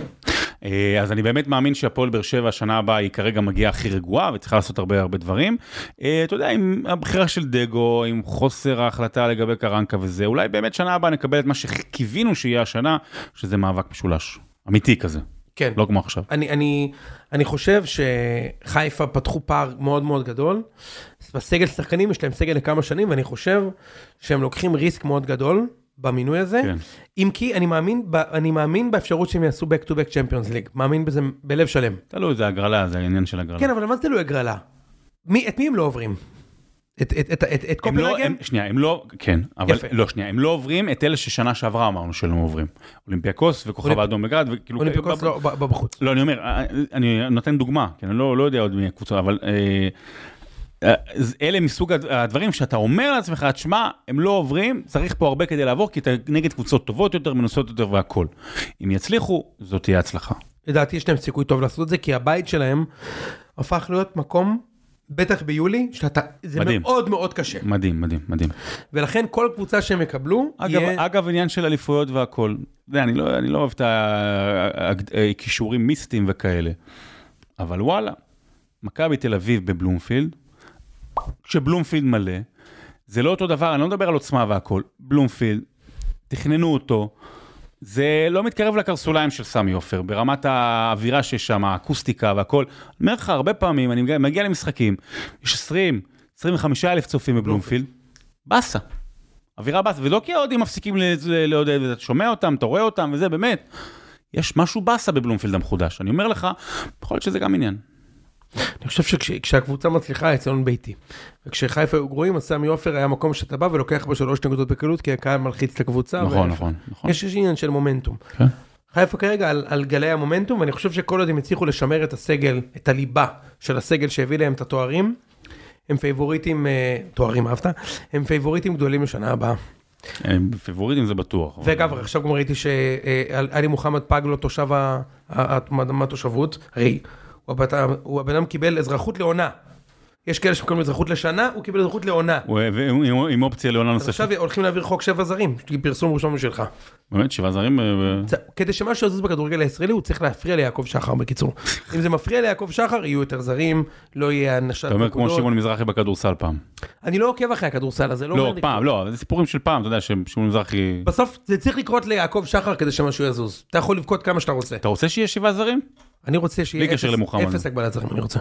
אה, אז אני באמת מאמין שהפועל באר שבע השנה הבאה היא כרגע מגיעה הכי רגועה וצריכה לעשות הרבה הרבה דברים. אה, אתה יודע, עם הבחירה של דגו, עם חוסר ההחלטה לגבי קרנקה וזה, אולי באמת שנה הבאה נקבל את מה שקיווינו שיהיה השנה, שזה מאבק משולש. אמיתי כזה, כן. לא כמו עכשיו. אני, אני, אני חושב שחיפה פתחו פער מאוד מאוד גדול. בסגל שחקנים יש להם סגל לכמה שנים, ואני חושב שהם לוקחים ריסק מאוד גדול במינוי הזה. כן. אם כי אני מאמין, ב, אני מאמין באפשרות שהם יעשו back to back Champions League. מאמין בזה בלב שלם. תלוי, זה הגרלה, זה העניין של הגרלה. כן, אבל מה זה תלוי הגרלה? מי, את מי הם לא עוברים? את, את, את, את, את לא, קופנהגן? הם, שנייה, הם לא, כן, אבל יפה. לא, שנייה, הם לא עוברים את אלה ששנה שעברה אמרנו שלא עוברים. אולימפיאקוס וכוכב אולימפ- האדום בגרד, וכאילו... אולימפיקוס לא, ב- ב- בחוץ. לא, אני אומר, אה, אני נותן דוגמה, כי אני לא, לא יודע עוד מי הקבוצה, אבל אה, אה, אלה מסוג הד- הדברים שאתה אומר לעצמך, תשמע, הם לא עוברים, צריך פה הרבה כדי לעבור, כי אתה נגד קבוצות טובות יותר, מנוסות יותר והכול. אם יצליחו, זאת תהיה הצלחה. לדעתי יש להם סיכוי טוב לעשות את זה, כי הבית שלהם הפך להיות מקום, בטח ביולי, שאתה, זה מדהים. מאוד מאוד קשה. מדהים, מדהים, מדהים. ולכן כל קבוצה שהם יקבלו, אגב, יהיה... אגב, עניין של אליפויות והכול, אני לא, אני לא אוהב את הכישורים מיסטיים וכאלה, אבל וואלה, מכבי תל אביב בבלומפילד, כשבלומפילד מלא, זה לא אותו דבר, אני לא מדבר על עוצמה והכול, בלומפילד, תכננו אותו, זה לא מתקרב לקרסוליים של סמי עופר, ברמת האווירה שיש שם, האקוסטיקה והכל. אני אומר לך, הרבה פעמים, אני מגיע- למשחקים, יש 20, 25 אלף צופים בבלומפילד, באסה. אווירה באסה, ולא כי האוהדים מפסיקים לעודד, ואתה שומע אותם, אתה רואה אותם, וזה באמת. יש משהו באסה בבלומפילד המחודש, אני אומר לך, יכול להיות שזה גם עניין. אני חושב שכשהקבוצה מצליחה, אצלנו ביתי. וכשחיפה היו גרועים, אז סמי עופר היה מקום שאתה בא ולוקח בו שלוש נקודות בקלות, כי הקהל מלחיץ את הקבוצה. נכון, נכון, נכון. יש יש עניין של מומנטום. כן. חיפה כרגע על, על גלי המומנטום, ואני חושב שכל עוד הם הצליחו לשמר את הסגל, את הליבה של הסגל שהביא להם את התוארים, הם פייבוריטים, אה, תוארים אהבת? הם פייבוריטים גדולים לשנה הבאה. הם פיבוריטים זה בטוח. ואגב, עכשיו גם ראיתי שעלי מוחמד פג לו תושב ה- ה- ה- מהתושבות, הרי הוא הבן- אדם קיבל אזרחות לעונה. יש כאלה שמקבלים אזרחות לשנה, הוא קיבל אזרחות לעונה. הוא- עם- עם אופציה לעונה נוספת. עכשיו הולכים להעביר חוק שבע זרים, פרסום ראשון משלך. באמת, שבעה זרים? אה, כדי שמשהו יזוז בכדורגל הישראלי, הוא צריך להפריע ליעקב שחר בקיצור. *laughs* אם זה מפריע ליעקב שחר, יהיו יותר זרים, לא יהיה הנשת אתה אומר כמו. שמעון מזרחי בכדורסל פעם. אני לא עוקב אחרי הכדורסל הזה, לא לא, פעם. לא, זה סיפורים של פעם, אתה יודע ששמעון מזרחי... בסוף זה צריך לקרות ליעקב שחר כדי שמשהו יזוז. אתה יכול לבכות כמה שאתה רוצה. אתה רוצה שיהיה שבעה זרים? אני רוצה שיהיה אפס- הגבלת זרים, אני רוצה.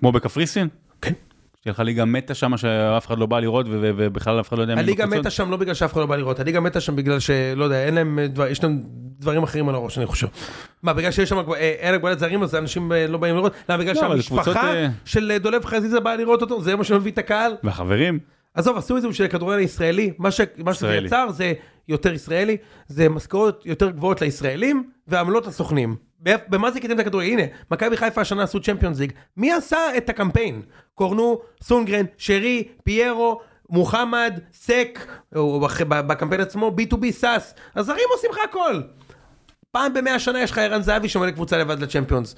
כמו בקפריסין? כן. שתהיה לך ליגה מתה שם שאף אחד לא בא לראות ובכלל אף אחד לא יודע מי הליגה? מתה שם לא בגלל שאף אחד לא בא לראות, הליגה מתה שם בגלל שלא יודע, אין להם, אה, דבר- יש להם דברים אחרים על הראש, אני חושב. מה, בגלל שיש שם, אה, אין הגבלת זרים, אז אנשים אה, לא באים לראות? למה, בגלל לא, שהמשפחה של דולב חזיזה באה לראות אותו, זה מה שמביא את הקהל? והחברים? עזוב, עשו את זה בשביל הכדורגל הישראלי, מה ש- מה שזה. יצר זה יותר ישראלי, זה משכורות יותר גבוהות לישראלים ועמלות לסוכנים. במה זה קידם את הכדורגל? הנה, מכבי חיפה השנה עשו צ'מפיונס ליג. מי עשה את הקמפיין? קורנו, סונדגרן, שרי, פיירו, מוחמד, סק, או בקמפיין עצמו, B2B סאס. הזרים עושים לך הכל. פעם במאה שנה יש לך ערן זהבי שעומד לקבוצה לבד לצ'מפיונס.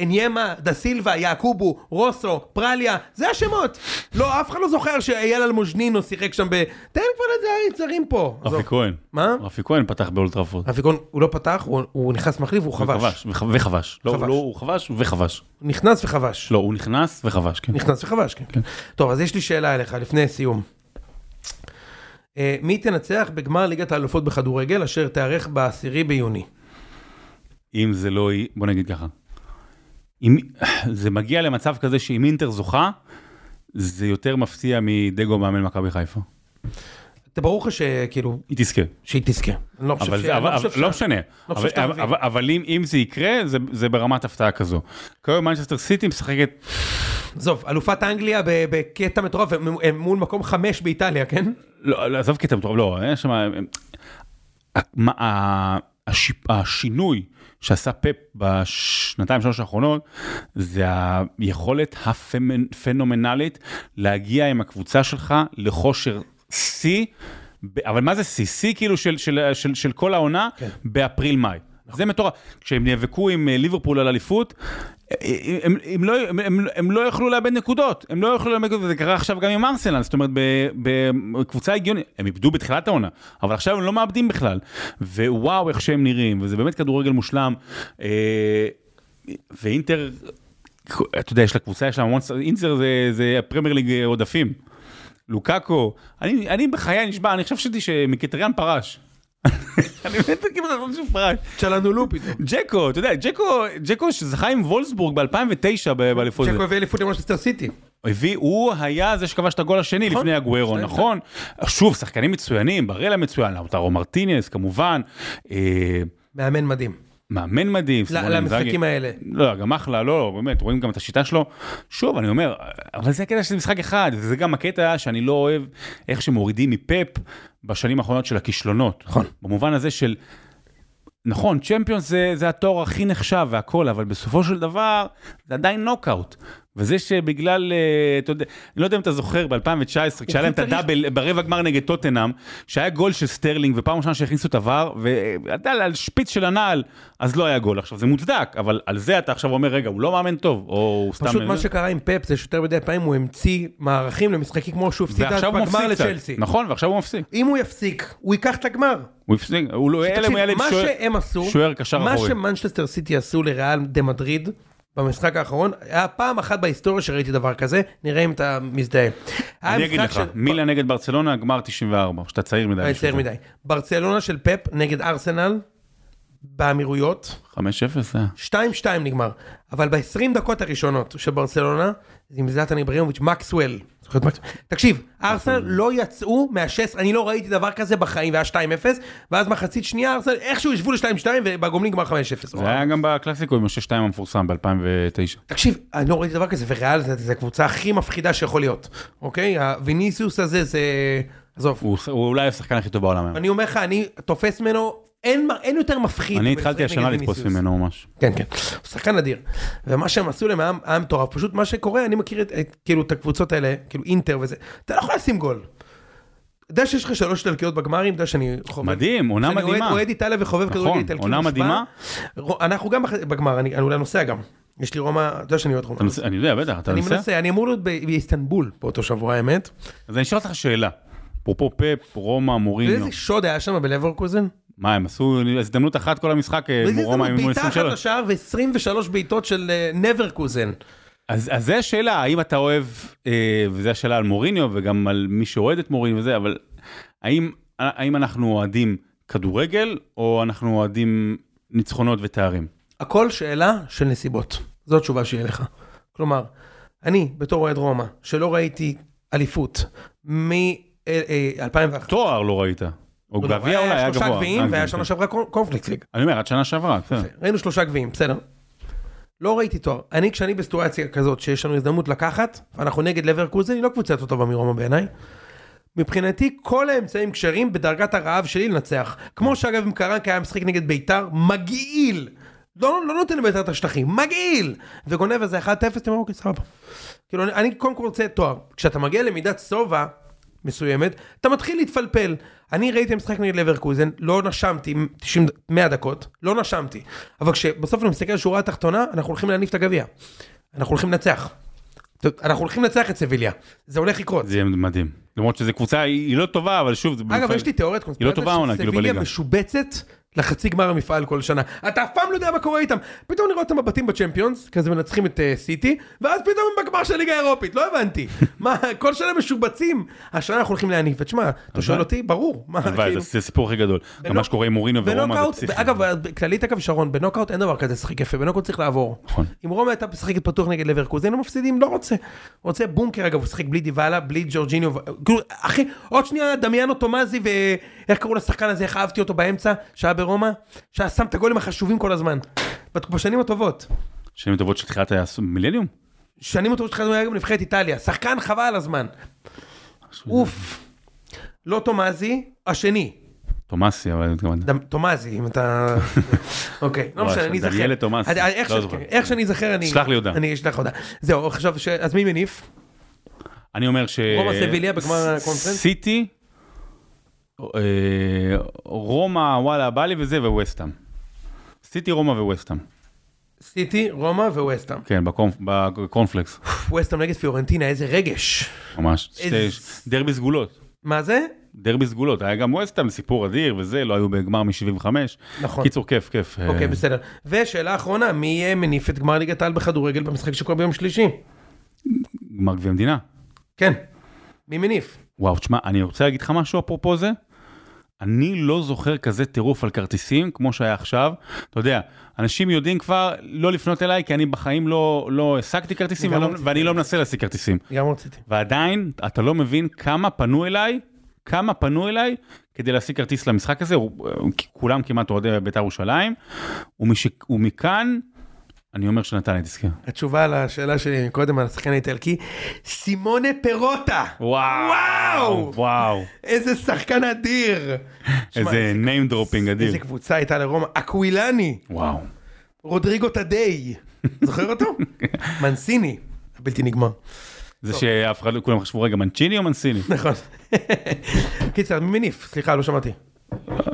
אניימה, דה סילבה, יעקובו, רוסו, פרליה, זה השמות. לא, אף אחד לא זוכר שאייל אלמוז'נינו שיחק שם ב... תן כבר לזה זרים פה. רפי כהן. מה? רפי כהן פתח באולטראפורד. רפי כהן, הוא לא פתח, הוא, הוא נכנס מחליף, הוא חבש. וח- וחבש. לא. לא, הוא חבש וחבש. נכנס וחבש. לא, הוא נכנס וחבש, כן. נכנס וחבש, כן. טוב, אז יש לי שאלה אליך לפני סיום. אה, מי תנצח בגמר ליגת האלופות בכדורגל אשר תיארך בעשירי ביוני? אם זה לא יהיה, בוא נגיד ככה. אם זה מגיע למצב כזה שאם אינטר זוכה, זה יותר מפתיע מדגו מאמן מכבי חיפה. זה ברור לך שכאילו, היא תזכה. שהיא תזכה. אני לא חושב ש... זה- חושב ש- לא משנה, לא אבל- אם אם זה יקרה, זה- זה ברמת הפתעה כזו. כיום מנצ'סטר סיטי משחקת, עזוב, אלופת אנגליה בקטע מטורף, מול מקום חמש באיטליה, כן? לא, לא, עזוב קטע מטורף, לא, יש שם, השיפ- השינוי שעשה פפ בשנתיים שלוש האחרונות, זה היכולת הפנומנלית להגיע עם הקבוצה שלך לכושר שיא, אבל מה זה שיא? שיא כאילו של, של, של, של כל העונה כן. באפריל-מאי. זה מטורף. כשהם נאבקו עם אה, ליברפול על אליפות, אה, הם, הם, לא, הם, הם, הם לא יכלו לאבד נקודות, הם לא יכלו לאבד נקודות, וזה קרה עכשיו גם עם ארסנל, זאת אומרת, בקבוצה הגיונית, הם איבדו בתחילת העונה, אבל עכשיו הם לא מאבדים בכלל, ווואו איך שהם נראים, וזה באמת כדורגל מושלם, אה, ואינטר, אתה יודע, יש לה קבוצה, יש לה המון, אינטר זה, זה הפרמייר ליג עודפים. לוקאקו, אני, אני בחיי נשבע, אני חשבתי שמחיטריאן פרש. אני באמת כאילו חושב שהוא פרש. צ'להאנולו פתאום. ג'קו, אתה יודע, ג'קו, ג'קו שזכה עם וולסבורג ב-2009 באליפות. ג'קו הביא אליפות למנצ'סטר סיטי. הביא, הוא היה זה שכבש את הגול השני נכון. לפני הגוורו, נכון? שוב, שחקנים מצוינים, ברלה מצוין, לאוטרו מרטינס כמובן, אה, מאמן מדהים. מאמן מדהים. למשחקים. האלה. לא, גם אחלה, לא, לא, באמת, רואים גם את השיטה שלו. שוב, אני אומר, אבל זה הקטע שזה משחק אחד, וזה גם הקטע שאני לא אוהב איך שמורידים מפאפ בשנים האחרונות של הכישלונות. נכון. במובן הזה של, נכון, צ'מפיונס זה, זה התואר הכי נחשב והכל, אבל בסופו של דבר זה עדיין נוקאוט. וזה שבגלל, אה, אתה יודע, לא יודע אם אתה זוכר, ב-2019, כשהיה להם את הדאבל ברבע גמר נגד טוטנאם, שהיה גול של סטרלינג, ופעם ראשונה שהכניסו את הוואר, ואתה על שפיץ של הנעל, אז לא היה גול. עכשיו, זה מוצדק, אבל על זה אתה עכשיו אומר, רגע, הוא לא מאמן טוב, או הוא סתם... פשוט מה שקרה עם פפ זה שיותר מדי פעמים הוא המציא מערכים למשחקים כמו שהוא הפסיד מפסיק קצת. לצ'לסי. נכון, ועכשיו הוא מפסיק. אם הוא יפסיק, הוא ייקח את הגמר. הוא הפסיק, הוא לא, היה להם מה שוער- קשר מה אחורי. שמנצ'סטר סיטי עשו לריאל דה מדריד במשחק האחרון, היה פעם אחת בהיסטוריה שראיתי דבר כזה, נראה אם אתה מזדהה. אני אגיד לך, של- מילה נגד ברצלונה, גמר 94, שאתה צעיר מדי. אני בשביל צעיר. מדי. ברצלונה של פפ נגד ארסנל, באמירויות, 5-0 זה היה. 2-2 נגמר. אבל ב-20 דקות הראשונות של ברצלונה, עם זלאטן איבראימוביץ', מקסוול. תקשיב, ארסנל לא יצאו מהשס, אני לא ראיתי דבר כזה בחיים, והיה 2-0, ואז מחצית שנייה ארסנל איכשהו ישבו ל-2-2, ובגומלין גמר 5-0. זה היה גם בקלאסיקו עם ה-6-2 המפורסם ב-2009. תקשיב, אני לא ראיתי דבר כזה, וריאל זה, הקבוצה הכי מפחידה שיכול להיות, אוקיי? הוויניסיוס הזה זה... עזוב. הוא אולי השחקן הכי טוב בעולם היום. אני אומר לך, אני תופס ממנו, אין, אין יותר מפחיד. אני התחלתי השנה לתפוס. ממנו ממש. כן, כן, הוא שחקן אדיר. ומה שהם עשו להם היה- מטורף, פשוט מה שקורה, אני מכיר את, את, כאילו, את הקבוצות האלה, כאילו אינטר וזה, אתה לא יכול לשים גול. אתה יודע שיש לך שלוש איטלקיות בגמרים, אתה יודע שאני חובב. מדהים, עונה שאני מדהימה. אוהד- אוהד איטליה וחובב נכון, כדורגל איטלקי. עונה מושבע. מדהימה. אנחנו גם בגמר, אני אני אולי נוסע גם. יש לי רומא, אתה יודע שאני אוהד רומא. אני יודע, בטח, אתה אני נוסע? מנסה, אני אמור להיות ב- באיסטנבול באותו שבוע, האמת. אז אני אשאל אותך שאלה. אפרופו פפ, רומא, מוריניו. ואיזה שוד היה שם בלברקוזן? מה, הם עשו הזדמנות אחת כל המשחק, אה, רומא עם בעיטה אחת 23. לשער ו-23 בעיטות של אה, נברקוזן. אז, אז זה השאלה, האם אתה אוהב, אה, וזו השאלה על מוריניו וגם על מי שאוהד את מוריניו וזה, אבל האם, האם אנחנו אוהדים כדורגל, או אנחנו אוהדים ניצחונות ותארים? הכל שאלה של נסיבות. זו התשובה שיהיה לך. כלומר, אני, בתור אוהד רומא, שלא ראיתי אליפות מ-2001. תואר לא ראית. או גביע אולי היה גבוה. שלושה גביעים, והיה כן, שנה כן. שעברה קונ- קונפליקט ליג. אני אומר, עד שנה שעברה, בסדר. ראינו שלושה גביעים, בסדר. לא ראיתי תואר. אני, כשאני בסיטואציה כזאת שיש לנו הזדמנות לקחת, ואנחנו נגד לברקוזן, היא לא קבוצה יותר טובה מרומא בעיניי. מבחינתי, כל האמצעים כשרים בדרגת הרעב שלי לנצח. כמו שאגב, אם קרנקה היה משחק נגד ביתר, מגעיל. לא, לא נותן לביתר את השטחים, מגעיל! וגונב איזה 1-0, אתה אומר, אוקיי, סבבה. כאילו, אני, קודם כל רוצה תואר. כשאתה מגיע למידת שובע מסוימת, אתה מתחיל להתפלפל. אני ראיתי משחק נגד לברקוזן, לא נשמתי 90, 100 דקות, לא נשמתי. אבל כשבסוף אני מסתכל על שורה התחתונה, אנחנו הולכים להניף את הגביע. אנחנו הולכים לנצח. אנחנו הולכים לנצח את סביליה. זה הולך לקרות. זה יהיה מדהים. למרות שזו קבוצה, היא לא טובה, אבל שוב, אגב, בפ- יש לי תיאוריית לא העונה, כאילו שסביליה בליגה. משובצת לחצי גמר המפעל כל שנה. אתה אף פעם לא יודע מה קורה איתם. פתאום אני רואה אותם בבתים בצ'מפיונס, כזה מנצחים את אה, סיטי, ואז פתאום הם בגמר של ליגה האירופית, לא הבנתי. *laughs* מה, כל שנה משובצים. השנה אנחנו הולכים להניף, ותשמע, אתה שואל אותי, ברור. מה, כאילו, זה הסיפור הכי גדול. גם מה שקורה עם מורינו ורומא זה פסיכי. אגב, כללית אגב שרון, בנוקאוט אין דבר כזה לשחק יפה, בנוקאוט צריך לעבור. נכון. אם רומא הייתה משחקת פתוח נגד לברקוזן, הם מפסידים, לא רוצה. רוצה בונקר, אגב, הוא שיחק בלי דיוואלה, בלי ג'ורג'יניו, כאילו, אחי, עוד שנייה דמיאנו תומאזי ואיך קראו לשחקן הזה, איך אהבתי אותו באמצע, שהיה ברומא, שהיה שם את הגולים החשובים כל הזמן. בשנים הטובות. שנים טובות של תחילת המילניום? שנים הטובות שחזרנו היה גם נבחרת איטליה, שחקן חבל על הזמן. אוף. לא תומאזי, השני. תומאסי, אבל התכוונתי. דם- תומאזי, אם אתה... *laughs* אוקיי, לא משנה, אני אזכר. דניאלה תומאסי, אני- לא זוכר. איך שאני אזכר, אני... שלח לי הודעה. אני אשלח הודעה. זהו, עכשיו, אז מי מניף? אני אומר ש... רומא סביליה בגמר הקונפרנס? סיטי, רומא, וואלה, בא לי וזה, ווסטאם. סיטי, רומא וווסטאם. סיטי, רומא וווסטהאם. כן, בקורנפלקס, ווסטהאם נגד פיורנטינה, איזה רגש. ממש. דרבי סגולות. מה זה? דרבי סגולות, היה גם ווסטאם, סיפור אדיר וזה, לא היו בגמר מ-75. נכון. קיצור, כיף, כיף. אוקיי, אה, בסדר. ושאלה אחרונה, מי יהיה מניף את גמר ליגת העל בכדורגל במשחק שקורה ביום שלישי? גמר גביע המדינה. כן. מי מניף? וואו, תשמע, אני רוצה להגיד לך משהו אפרופו זה. אני לא זוכר כזה טירוף על כרטיסים כמו שהיה עכשיו. אתה יודע, אנשים יודעים כבר לא לפנות אליי, כי אני בחיים לא, לא השגתי כרטיסים גם ואני, לא. ואני לא מנסה להשיג כרטיסים. גם רציתי. ועדיין, אתה לא מבין כמה פנו אליי, כמה פנו אליי כדי להשיג כרטיס למשחק הזה, הוא- כולם כמעט אוהדי בית"ר ירושלים, ומש, ומכאן, אני אומר שנתניה תזכר. התשובה לשאלה שלי קודם על השחקן האיטלקי, סימונה פירוטה. וואו, וואו! וואו, איזה שחקן אדיר. *laughs* איזה name dropping אדיר. איזה קבוצה הייתה לרומא, אקווילני, וואו. רודריגו טדיי, *laughs* זוכר אותו? מנסיני, הבלתי נגמר. זה שאף אחד כולם חשבו רגע, מנצ'יני או מנסיני? *laughs* נכון. קיצר, מניף? סליחה, לא שמעתי.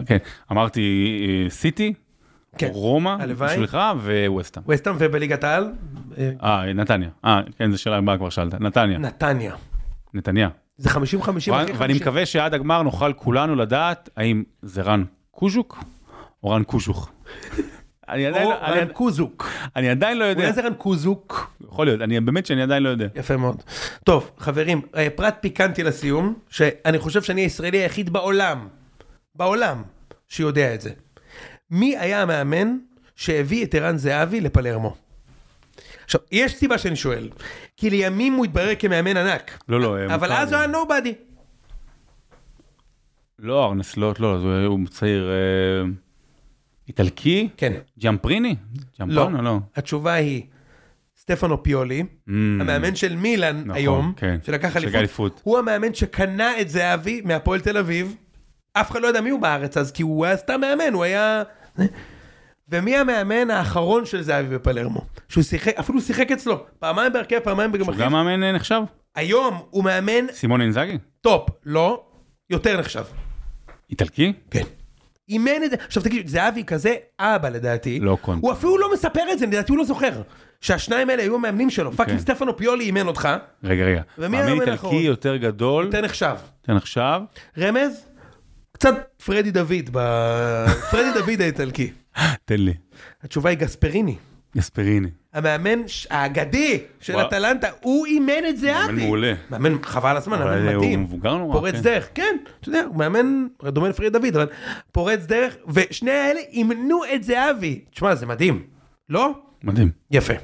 כן, אמרתי אה, סיטי, כן. רומא. בשבילך, וווסטהאם. וסטהאם ובליגת העל? אה, אה, נתניה. אה, כן, זו שאלה הבאה כבר שאלת. נתניה, נתניה. נתניה. זה 50-50 אחרי ואני 50. מקווה שעד הגמר נוכל כולנו לדעת האם זה רן קוז'וק או רן קוז'וך. *laughs* אני עדיין או לא- אני- רן קוזוק. אני עדיין לא יודע, אולי זה רן קוזוק. יכול להיות, אני באמת שאני עדיין לא יודע. יפה מאוד. טוב, חברים, אה, פרט פיקנטי לסיום, שאני חושב שאני הישראלי היחיד בעולם, בעולם, שיודע את זה. מי היה המאמן שהביא את ערן זהבי לפלרמו? עכשיו, יש סיבה שאני שואל, כי לימים הוא התברר כמאמן ענק, לא, לא, אבל מוכר אז לי. הוא היה נובדי. לא, ארנס לוט, לא, זה- הוא צעיר אה, איטלקי? כן. ג'אמפריני? לא, ג'אמפרנו? לא. התשובה היא סטפנו פיולי, Mm. המאמן של מילאן נכון, היום, כן. שלקח אליפות. הוא המאמן שקנה את זהבי מהפועל תל אביב, אף אחד לא ידע מי הוא בארץ אז, כי הוא היה סתם מאמן, הוא היה... ומי המאמן האחרון של זהבי בפלרמו? שהוא שיחק, אפילו שיחק אצלו, פעמיים בהרכב, פעמיים הוא במחליף. גם מאמן אה, נחשב? היום הוא מאמן סימונה אינזאגי? top, לא, יותר נחשב. איטלקי? כן. אימן את זה, עכשיו תגיד, זהבי כזה אבא לדעתי, לא קונטה. הוא אפילו לא מספר את זה, לדעתי הוא לא זוכר. שהשניים האלה היו המאמנים שלו, fucking סטפנו פיולי אימן אותך, רגע, רגע. ומי מאמן המאמן איטלקי האחרון? יותר גדול, יותר נחשב. יותר נחשב? רמז? קצת פרדי דוד, ב- פרדי דוד האיטלקי. תן לי. התשובה היא גספריני. גספריני. המאמן האגדי של. אטלנטה, הוא אימן את זהבי. מאמן מעולה. מאמן חבל הזמן, מאמן הוא מדהים. מבוגר נורא, פורץ כן. דרך, כן, אתה יודע, הוא מאמן דומה לפריד דוד, אבל פורץ דרך, ושני האלה אימנו את זהבי. תשמע, זה מדהים, לא? מדהים. יפה.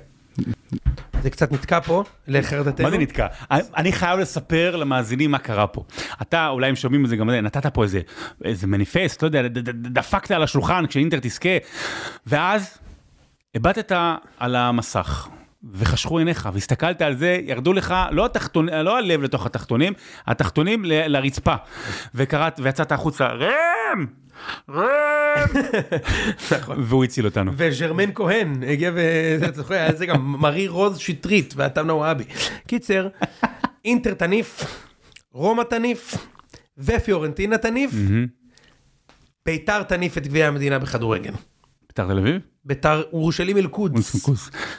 זה קצת נתקע פה, לחרדתנו. מה זה נתקע? אני- חייב לספר למאזינים מה קרה פה. אתה, אולי הם שומעים את זה גם, נתת פה איזה, איזה מניפסט, לא יודע, דפקת על השולחן כשאינטר תזכה, ואז הבטת על המסך. וחשכו עיניך, והסתכלת על זה, ירדו לך, לא, התחתונ... לא הלב לתוך התחתונים, התחתונים ל... לרצפה. וקראת, ויצאת החוצה, ראם! *laughs* נכון. והוא הציל אותנו. וז'רמן כהן הגיע ו... אתה זוכר, היה זה גם מרי רוז שטרית והתמנה וואבי. קיצר, אינטר תניף, רומא תניף, ופיורנטינה תניף, ביתר תניף את גביע המדינה בכדורגל. בית"ר תל אביב? ביתר אורשלים אל-קודס.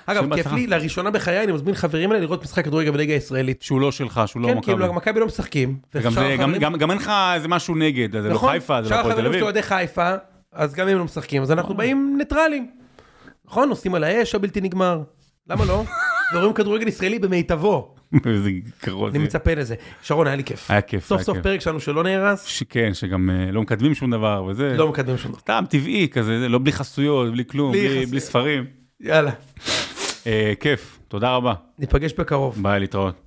אגב, כיף. לי, לראשונה בחיי אני מזמין חברים אליי לראות משחק כדורגל בליגה הישראלית. שהוא לא שלך, שהוא לא כן, מכבי. כאילו מכבי לא משחקים. גם- אין לך איזה משהו נגד, זה לא נכון, חיפה, זה שאר לא הפועל תל אביב. שלי אוהדי חיפה, אז גם אם לא משחקים, אז אנחנו באים ניטרלים. נכון? נוסעים על האש הבלתי נגמר. למה לא? *laughs* ורואים כדורגל ישראלי במיטבו. *laughs* איזה קרוב. אני מצפה לזה. שרון, היה לי כיף. היה כיף, סוף סוף. פרק שלנו שלא נהרס, שכן, שגם אה, לא מקדמים שום דבר וזה. לא מקדמים שום דבר. סתם טבעי כזה, זה לא בלי חסויות, בלי כלום. בלי ספרים. יאללה, אה, כיף, תודה רבה. ניפגש בקרוב. ביי, להתראות.